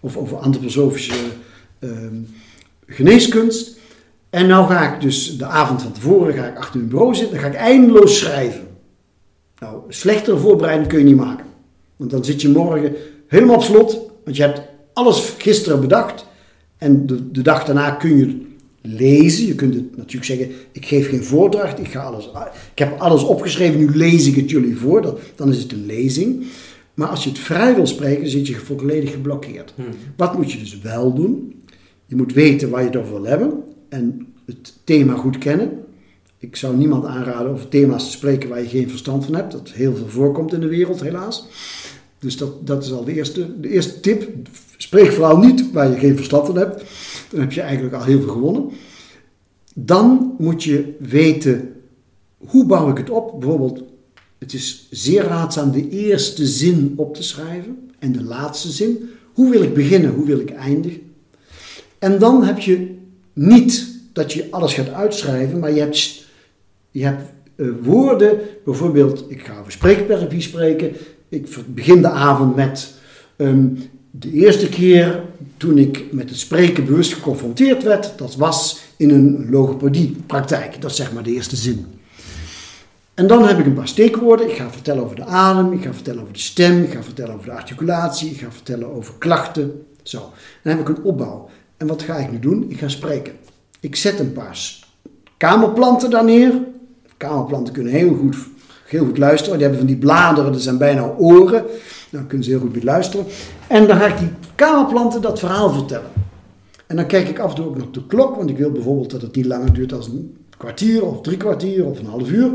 of over antroposofische uh, geneeskunst. En nou ga ik dus de avond van tevoren ga ik achter mijn bureau zitten en ga ik eindeloos schrijven. Nou, slechtere voorbereiding kun je niet maken. Want dan zit je morgen helemaal op slot, want je hebt alles gisteren bedacht. En de, de dag daarna kun je lezen. Je kunt het natuurlijk zeggen, ik geef geen voordracht, ik, ga alles, ik heb alles opgeschreven, nu lees ik het jullie voor. Dan is het een lezing. Maar als je het vrij wil spreken, zit je volledig geblokkeerd. Hmm. Wat moet je dus wel doen? Je moet weten waar je het over wil hebben en het thema goed kennen. Ik zou niemand aanraden over thema's te spreken waar je geen verstand van hebt. Dat heel veel voorkomt in de wereld, helaas. Dus dat, dat is al de eerste, de eerste tip. Spreek vooral niet waar je geen verstand van hebt. Dan heb je eigenlijk al heel veel gewonnen. Dan moet je weten, hoe bouw ik het op? Bijvoorbeeld, het is zeer raadzaam de eerste zin op te schrijven en de laatste zin. Hoe wil ik beginnen? Hoe wil ik eindigen? En dan heb je niet dat je alles gaat uitschrijven, maar je hebt, je hebt uh, woorden, bijvoorbeeld, ik ga over spreektherapie spreken. Ik begin de avond met um, de eerste keer toen ik met het spreken bewust geconfronteerd werd, dat was in een logopediepraktijk. Dat is zeg maar de eerste zin. En dan heb ik een paar steekwoorden. Ik ga vertellen over de adem, ik ga vertellen over de stem, ik ga vertellen over de articulatie, ik ga vertellen over klachten. Zo. Dan heb ik een opbouw. En wat ga ik nu doen? Ik ga spreken. Ik zet een paar kamerplanten daar neer. Kamerplanten kunnen heel goed, heel goed luisteren. Die hebben van die bladeren, dat zijn bijna oren. Dan kunnen ze heel goed luisteren. En dan ga ik die kamerplanten dat verhaal vertellen. En dan kijk ik af en toe ook nog de klok, want ik wil bijvoorbeeld dat het niet langer duurt als een kwartier of drie kwartier of een half uur.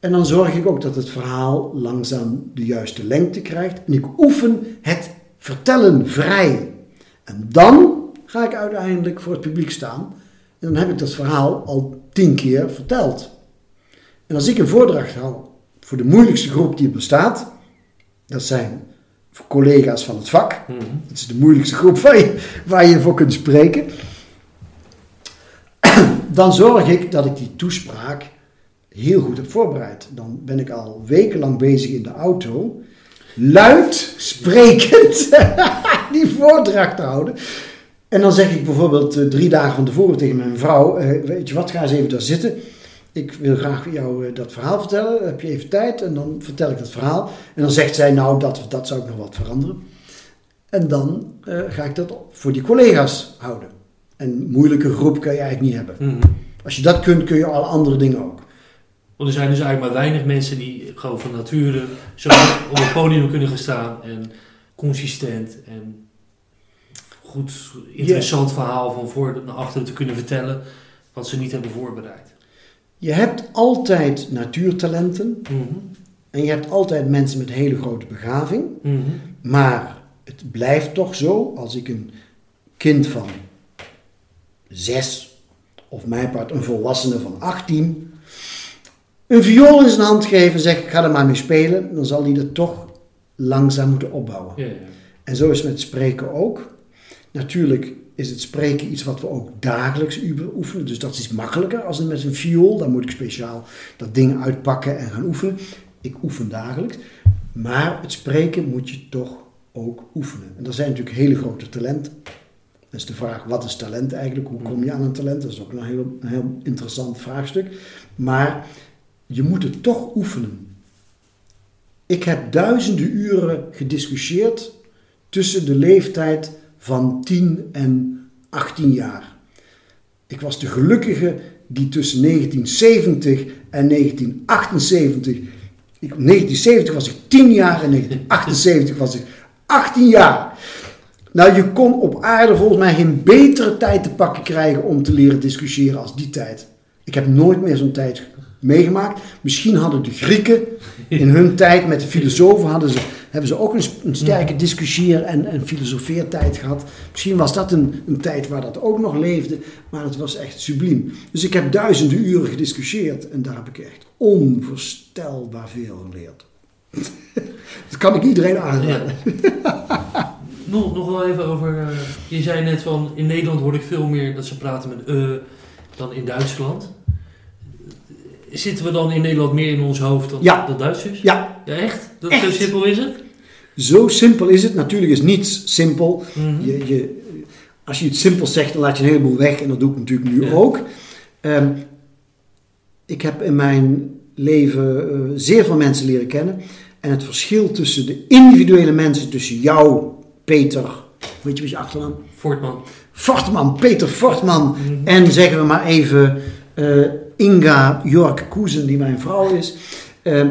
En dan zorg ik ook dat het verhaal langzaam de juiste lengte krijgt. En ik oefen het vertellen vrij. En dan ga ik uiteindelijk voor het publiek staan. En dan heb ik dat verhaal al tien keer verteld. En als ik een voordracht hou voor de moeilijkste groep die er bestaat, dat zijn collega's van het vak. Mm Dat is de moeilijkste groep waar je, waar je voor kunt spreken. Dan zorg ik dat ik die toespraak heel goed heb voorbereid. Dan ben ik al wekenlang bezig in de auto, luid sprekend die voordracht te houden. En dan zeg ik bijvoorbeeld eh, drie dagen van tevoren tegen mijn vrouw: eh, Weet je wat, ga eens even daar zitten ik wil graag jou eh, dat verhaal vertellen. Heb je even tijd? En dan vertel ik dat verhaal. En dan zegt zij, nou, dat, dat zou ik nog wat veranderen. En dan uh, ga ik dat voor die collega's houden. Een moeilijke groep kan je eigenlijk niet hebben. Mhm. Als je dat kunt, kun je alle andere dingen ook. Want er zijn dus eigenlijk maar weinig mensen die gewoon van nature zo op het podium kunnen gaan staan. En consistent en goed, interessant verhaal van voor naar achteren te kunnen vertellen. Wat ze niet hebben voorbereid. Je hebt altijd natuurtalenten mhm. en je hebt altijd mensen met hele grote begaving. Mhm. Maar het blijft toch zo, als ik een kind van zes, of mijn part een volwassene van 18, een viool in zijn hand geven en zeg: ga er maar mee spelen, dan zal hij dat toch langzaam moeten opbouwen. Ja, ja. En zo is het met spreken ook. Natuurlijk is het spreken iets wat we ook dagelijks oefenen. Dus dat is makkelijker als met een viool. Dan moet ik speciaal dat ding uitpakken en gaan oefenen. Ik oefen dagelijks. Maar het spreken moet je toch ook oefenen. En er zijn natuurlijk hele grote talenten. Dat is de vraag, wat is talent eigenlijk? Hoe kom je aan een talent? Dat is ook een heel, een heel interessant vraagstuk. Maar je moet het toch oefenen. Ik heb duizenden uren gediscussieerd tussen de leeftijd van 10 en 18 jaar. Ik was de gelukkige die tussen 1970 en 1978. In 1970 was ik 10 jaar en 1978 was ik 18 jaar. Nou, je kon op aarde volgens mij geen betere tijd te pakken krijgen om te leren discussiëren als die tijd. Ik heb nooit meer zo'n tijd meegemaakt. Misschien hadden de Grieken in hun tijd met de filosofen hadden ze, hebben ze ook een, een sterke discussieer- en, en filosofeertijd gehad. Misschien was dat een, een tijd waar dat ook nog leefde, maar het was echt subliem. Dus ik heb duizenden uren gediscussieerd en daar heb ik echt onvoorstelbaar veel geleerd. dat kan ik iedereen aanraden. nog, nog wel even over. Uh, je zei net van in Nederland hoor ik veel meer dat ze praten met uh, dan in Duitsland. Zitten we dan in Nederland meer in ons hoofd dan, ja. dan Duitsers? Ja. ja echt? Dat, echt? Zo simpel is het? Zo simpel is het. Natuurlijk is niets simpel. Mm -hmm. je, je, als je het simpel zegt, dan laat je een heleboel weg. En dat doe ik natuurlijk nu ja. ook. Um, ik heb in mijn leven uh, zeer veel mensen leren kennen. En het verschil tussen de individuele mensen, tussen jou, Peter, weet je wat je achternaam? Fortman. Fortman, Peter Fortman. Mm -hmm. En zeggen we maar even uh, Inga Jork Koesen, die mijn vrouw is. Uh,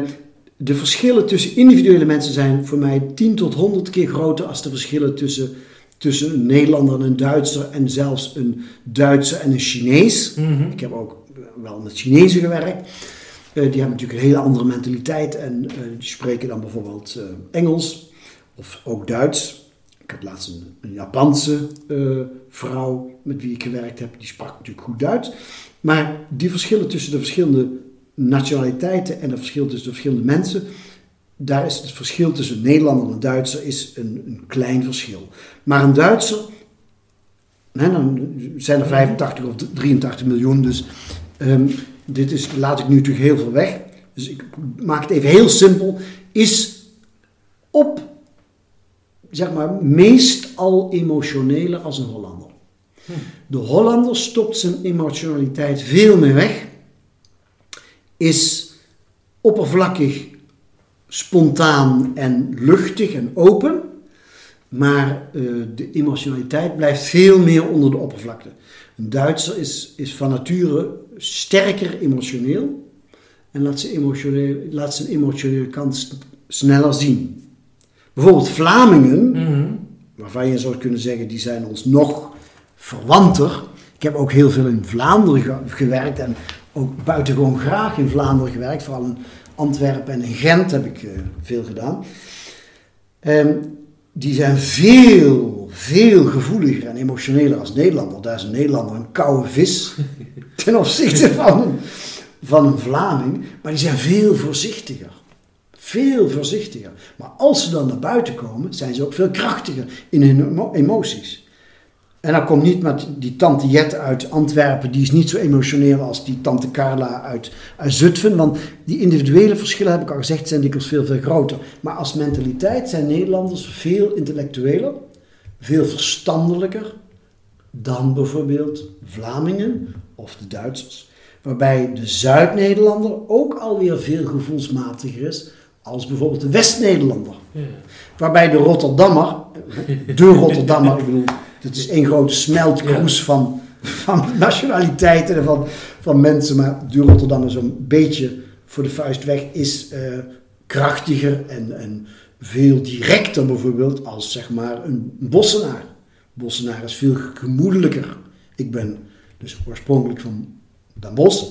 de verschillen tussen individuele mensen zijn voor mij 10 tot 100 keer groter als de verschillen tussen, tussen een Nederlander en een Duitser en zelfs een Duitser en een Chinees. Mm -hmm. Ik heb ook wel met Chinezen gewerkt. Uh, die hebben natuurlijk een hele andere mentaliteit en uh, die spreken dan bijvoorbeeld uh, Engels of ook Duits. Ik had laatst een, een Japanse vrouw met wie ik gewerkt heb, die sprak natuurlijk goed Duits. Maar die verschillen tussen de verschillende nationaliteiten en het verschil tussen de verschillende mensen, daar is het verschil tussen een Nederlander en een Duitser is een, een klein verschil. Maar een Duitser, hè, dan zijn er 85 of 83 miljoen, dus um, dit is, laat ik nu natuurlijk heel veel weg. Dus ik maak het even heel simpel. Is op, zeg maar, meestal emotioneler als een Hollander. De Hollander stopt zijn emotionaliteit veel meer weg. Is oppervlakkig, spontaan en luchtig en open. Maar uh, de emotionaliteit blijft veel meer onder de oppervlakte. Een Duitser is, is van nature sterker emotioneel en laat zijn, emotioneel, laat zijn emotionele kant sneller zien. Bijvoorbeeld Vlamingen, Mm -hmm. waarvan je zou kunnen zeggen die zijn ons nog verwanter. Ik heb ook heel veel in Vlaanderen ge gewerkt en ook buitengewoon graag in Vlaanderen gewerkt. Vooral in Antwerpen en in Gent heb ik uh, veel gedaan. Um, die zijn veel, veel gevoeliger en emotioneler als Nederlander. Daar is een Nederlander een koude vis ten opzichte van, van een Vlaming. Maar die zijn veel voorzichtiger. Veel voorzichtiger. Maar als ze dan naar buiten komen, zijn ze ook veel krachtiger in hun emo emoties. En dan komt niet met die tante Jet uit Antwerpen, die is niet zo emotioneel als die tante Carla uit, uit Zutphen. Want die individuele verschillen, heb ik al gezegd, zijn dikwijls veel, veel groter. Maar als mentaliteit zijn Nederlanders veel intellectueler, veel verstandelijker dan bijvoorbeeld Vlamingen of de Duitsers. Waarbij de Zuid-Nederlander ook alweer veel gevoelsmatiger is als bijvoorbeeld de West-Nederlander. Ja. Waarbij de Rotterdammer, de Rotterdammer, ik bedoel, het is één grote smeltkroes ja. van, van nationaliteiten en van, van mensen. Maar de Rotterdammer zo'n beetje voor de vuist weg is uh, krachtiger en, en veel directer bijvoorbeeld als zeg maar een Bossenaar. Bossenaar is veel gemoedelijker. Ik ben dus oorspronkelijk van Den Bosch.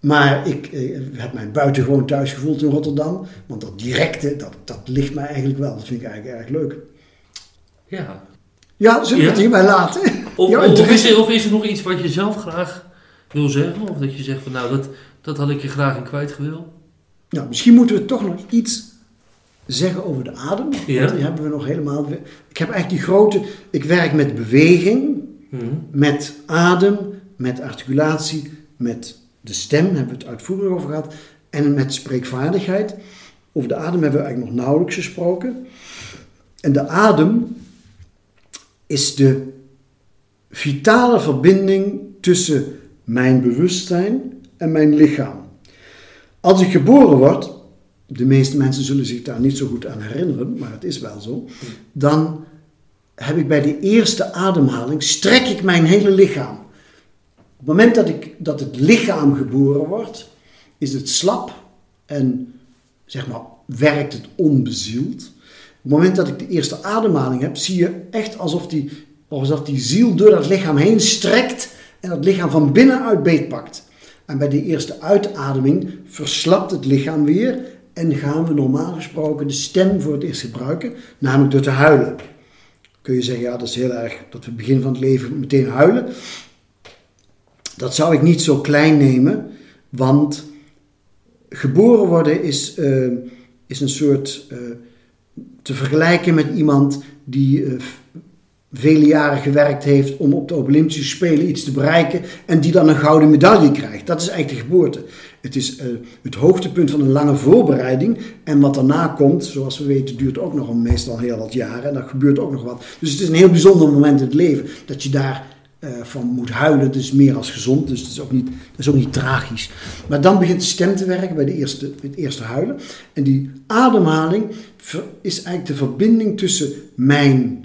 Maar ik eh, heb mij buitengewoon thuis gevoeld in Rotterdam. Want dat directe, dat, dat ligt mij eigenlijk wel. Dat vind ik eigenlijk erg leuk. Ja. Ja, zullen we het hierbij laten? Of, Ja, of, het is er, of is er nog iets wat je zelf graag wil zeggen? Of dat je zegt van nou, dat, dat had ik je graag in kwijt gewild? Nou, misschien moeten we toch nog iets zeggen over de adem. Ja. Want die hebben we nog helemaal... Ik heb eigenlijk die grote... Ik werk met beweging, Mhm. met adem, met articulatie, met de stem, daar hebben we het uitvoerig over gehad, en met spreekvaardigheid. Over de adem hebben we eigenlijk nog nauwelijks gesproken. En de adem is de vitale verbinding tussen mijn bewustzijn en mijn lichaam. Als ik geboren word, de meeste mensen zullen zich daar niet zo goed aan herinneren, maar het is wel zo. Dan heb ik bij de eerste ademhaling, strek ik mijn hele lichaam. Op het moment dat, ik, dat het lichaam geboren wordt, is het slap en zeg maar, werkt het onbezield. Op het moment dat ik de eerste ademhaling heb, zie je echt alsof die, alsof die ziel door dat lichaam heen strekt en dat lichaam van binnenuit beetpakt. En bij de eerste uitademing verslapt het lichaam weer en gaan we normaal gesproken de stem voor het eerst gebruiken, namelijk door te huilen. Kun je zeggen, ja, dat is heel erg dat we het begin van het leven meteen huilen. Dat zou ik niet zo klein nemen, want geboren worden is, uh, is een soort uh, te vergelijken met iemand die uh, vele jaren gewerkt heeft om op de Olympische Spelen iets te bereiken en die dan een gouden medaille krijgt. Dat is eigenlijk de geboorte. Het is uh, het hoogtepunt van een lange voorbereiding. En wat daarna komt, zoals we weten, duurt ook nog meestal heel wat jaren. En dan gebeurt ook nog wat. Dus het is een heel bijzonder moment in het leven dat je daar uh, van moet huilen. Dus meer als gezond. Dus dat is, ook niet, dat is ook niet tragisch. Maar dan begint de stem te werken bij de eerste, het eerste huilen. En die ademhaling is eigenlijk de verbinding tussen mijn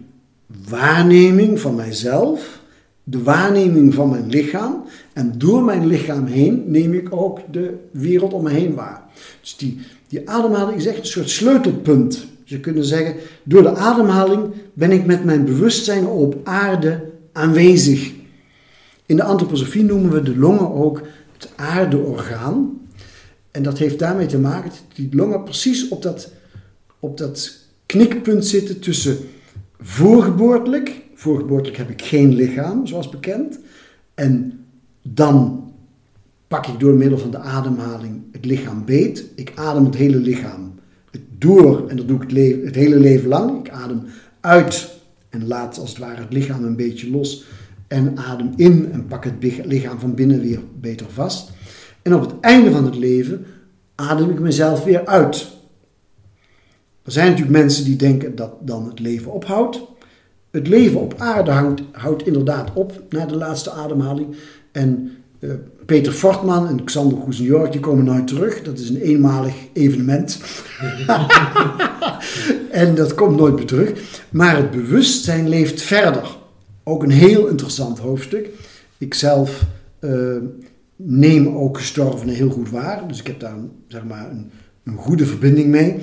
waarneming van mijzelf, de waarneming van mijn lichaam. En door mijn lichaam heen neem ik ook de wereld om me heen waar. Dus die, die ademhaling is echt een soort sleutelpunt. Je kunt zeggen, door de ademhaling ben ik met mijn bewustzijn op aarde aanwezig. In de antroposofie noemen we de longen ook het aardeorgaan. En dat heeft daarmee te maken dat die longen precies op dat, op dat knikpunt zitten tussen voorgeboortelijk. Voorgeboortelijk heb ik geen lichaam, zoals bekend. En dan pak ik door middel van de ademhaling het lichaam beet. Ik adem het hele lichaam door en dat doe ik het, het hele leven lang. Ik adem uit en laat als het ware het lichaam een beetje los. En adem in en pak het lichaam van binnen weer beter vast. En op het einde van het leven adem ik mezelf weer uit. Er zijn natuurlijk mensen die denken dat dan het leven ophoudt. Het leven op aarde houdt inderdaad op na de laatste ademhaling. En uh, Peter Fortman en Xander Goesenjorg die komen nooit terug. Dat is een eenmalig evenement. en dat komt nooit meer terug. Maar het bewustzijn leeft verder. Ook een heel interessant hoofdstuk. Ik zelf uh, neem ook gestorvenen heel goed waar. Dus ik heb daar zeg maar, een, een goede verbinding mee.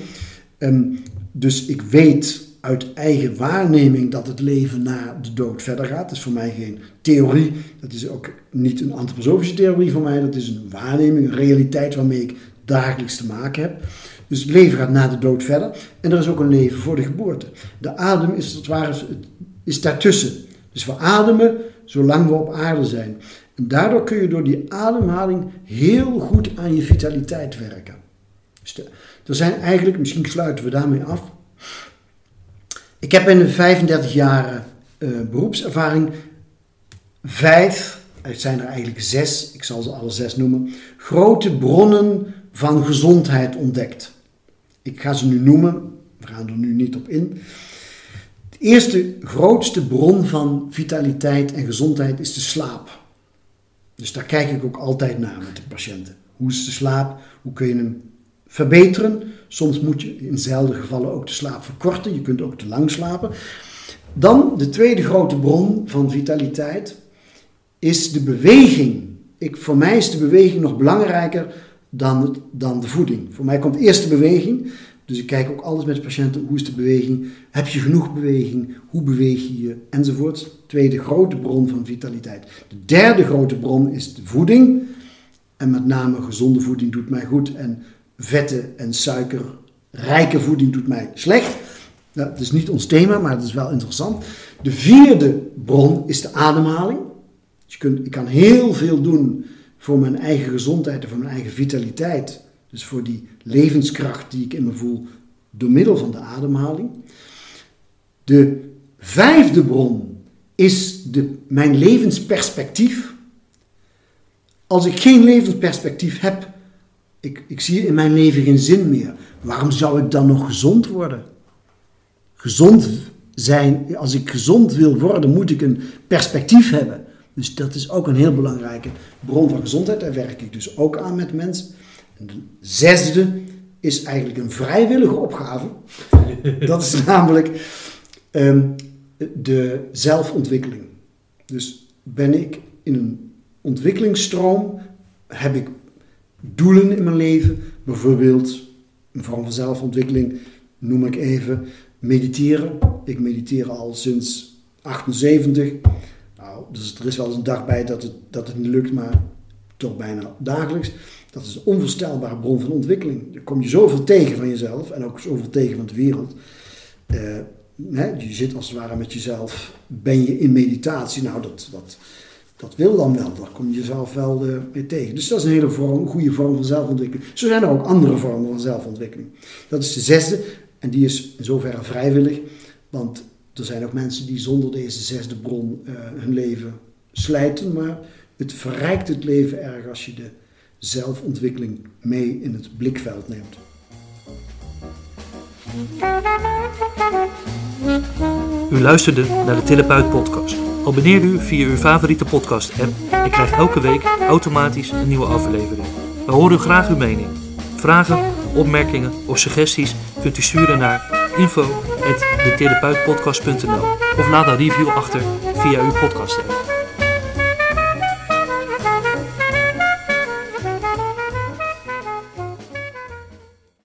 Um, dus ik weet uit eigen waarneming dat het leven na de dood verder gaat. Dat is voor mij geen theorie. Dat is ook niet een antroposofische theorie voor mij. Dat is een waarneming, een realiteit waarmee ik dagelijks te maken heb. Dus het leven gaat na de dood verder. En er is ook een leven voor de geboorte. De adem is, het is daartussen. Dus we ademen zolang we op aarde zijn. En daardoor kun je door die ademhaling heel goed aan je vitaliteit werken. Dus er zijn eigenlijk, misschien sluiten we daarmee af, ik heb in de 35 jaar uh, beroepservaring vijf, het zijn er eigenlijk zes, ik zal ze alle zes noemen, grote bronnen van gezondheid ontdekt. Ik ga ze nu noemen, we gaan er nu niet op in. De eerste grootste bron van vitaliteit en gezondheid is de slaap. Dus daar kijk ik ook altijd naar met de patiënten. Hoe is de slaap? Hoe kun je hem verbeteren? Soms moet je in zelden gevallen ook de slaap verkorten. Je kunt ook te lang slapen. Dan de tweede grote bron van vitaliteit is de beweging. Ik, voor mij is de beweging nog belangrijker dan, dan de voeding. Voor mij komt eerst de beweging. Dus ik kijk ook alles met patiënten. Hoe is de beweging? Heb je genoeg beweging? Hoe beweeg je je? Enzovoort. Tweede grote bron van vitaliteit. De derde grote bron is de voeding. En met name gezonde voeding doet mij goed. En vetten en suikerrijke voeding doet mij slecht. Dat is niet ons thema, maar het is wel interessant. De vierde bron is de ademhaling. Dus je kunt, ik kan heel veel doen voor mijn eigen gezondheid en voor mijn eigen vitaliteit. Dus voor die levenskracht die ik in me voel door middel van de ademhaling. De vijfde bron is de, mijn levensperspectief. Als ik geen levensperspectief heb, ik, ik zie in mijn leven geen zin meer. Waarom zou ik dan nog gezond worden? Gezond zijn, als ik gezond wil worden, moet ik een perspectief hebben. Dus dat is ook een heel belangrijke bron van gezondheid. Daar werk ik dus ook aan met mensen. En de zesde is eigenlijk een vrijwillige opgave. dat is namelijk ehm, de zelfontwikkeling. Dus ben ik in een ontwikkelingsstroom, heb ik doelen in mijn leven, bijvoorbeeld een vorm van zelfontwikkeling, noem ik even mediteren. Ik mediteer al sinds 78. Nou, dus er is wel eens een dag bij dat het, dat het niet lukt, maar toch bijna dagelijks. Dat is een onvoorstelbare bron van ontwikkeling. Daar kom je zoveel tegen van jezelf en ook zoveel tegen van de wereld. Uh, hè, je zit als het ware met jezelf, ben je in meditatie. Nou, dat, dat, dat wil dan wel. Daar kom je jezelf wel uh, mee tegen. Dus dat is een hele vorm, goede vorm van zelfontwikkeling. Zo zijn er ook andere vormen van zelfontwikkeling. Dat is de zesde en die is in zoverre vrijwillig. Want er zijn ook mensen die zonder deze zesde bron uh, hun leven slijten. Maar het verrijkt het leven erg als je de zelfontwikkeling mee in het blikveld neemt. U luisterde naar de Therapeut podcast. Abonneer u via uw favoriete podcast app en krijgt elke week automatisch een nieuwe aflevering. We horen graag uw mening. Vragen, opmerkingen of suggesties kunt u sturen naar info.detherapeutpodcast.nl of laat een review achter via uw podcast app.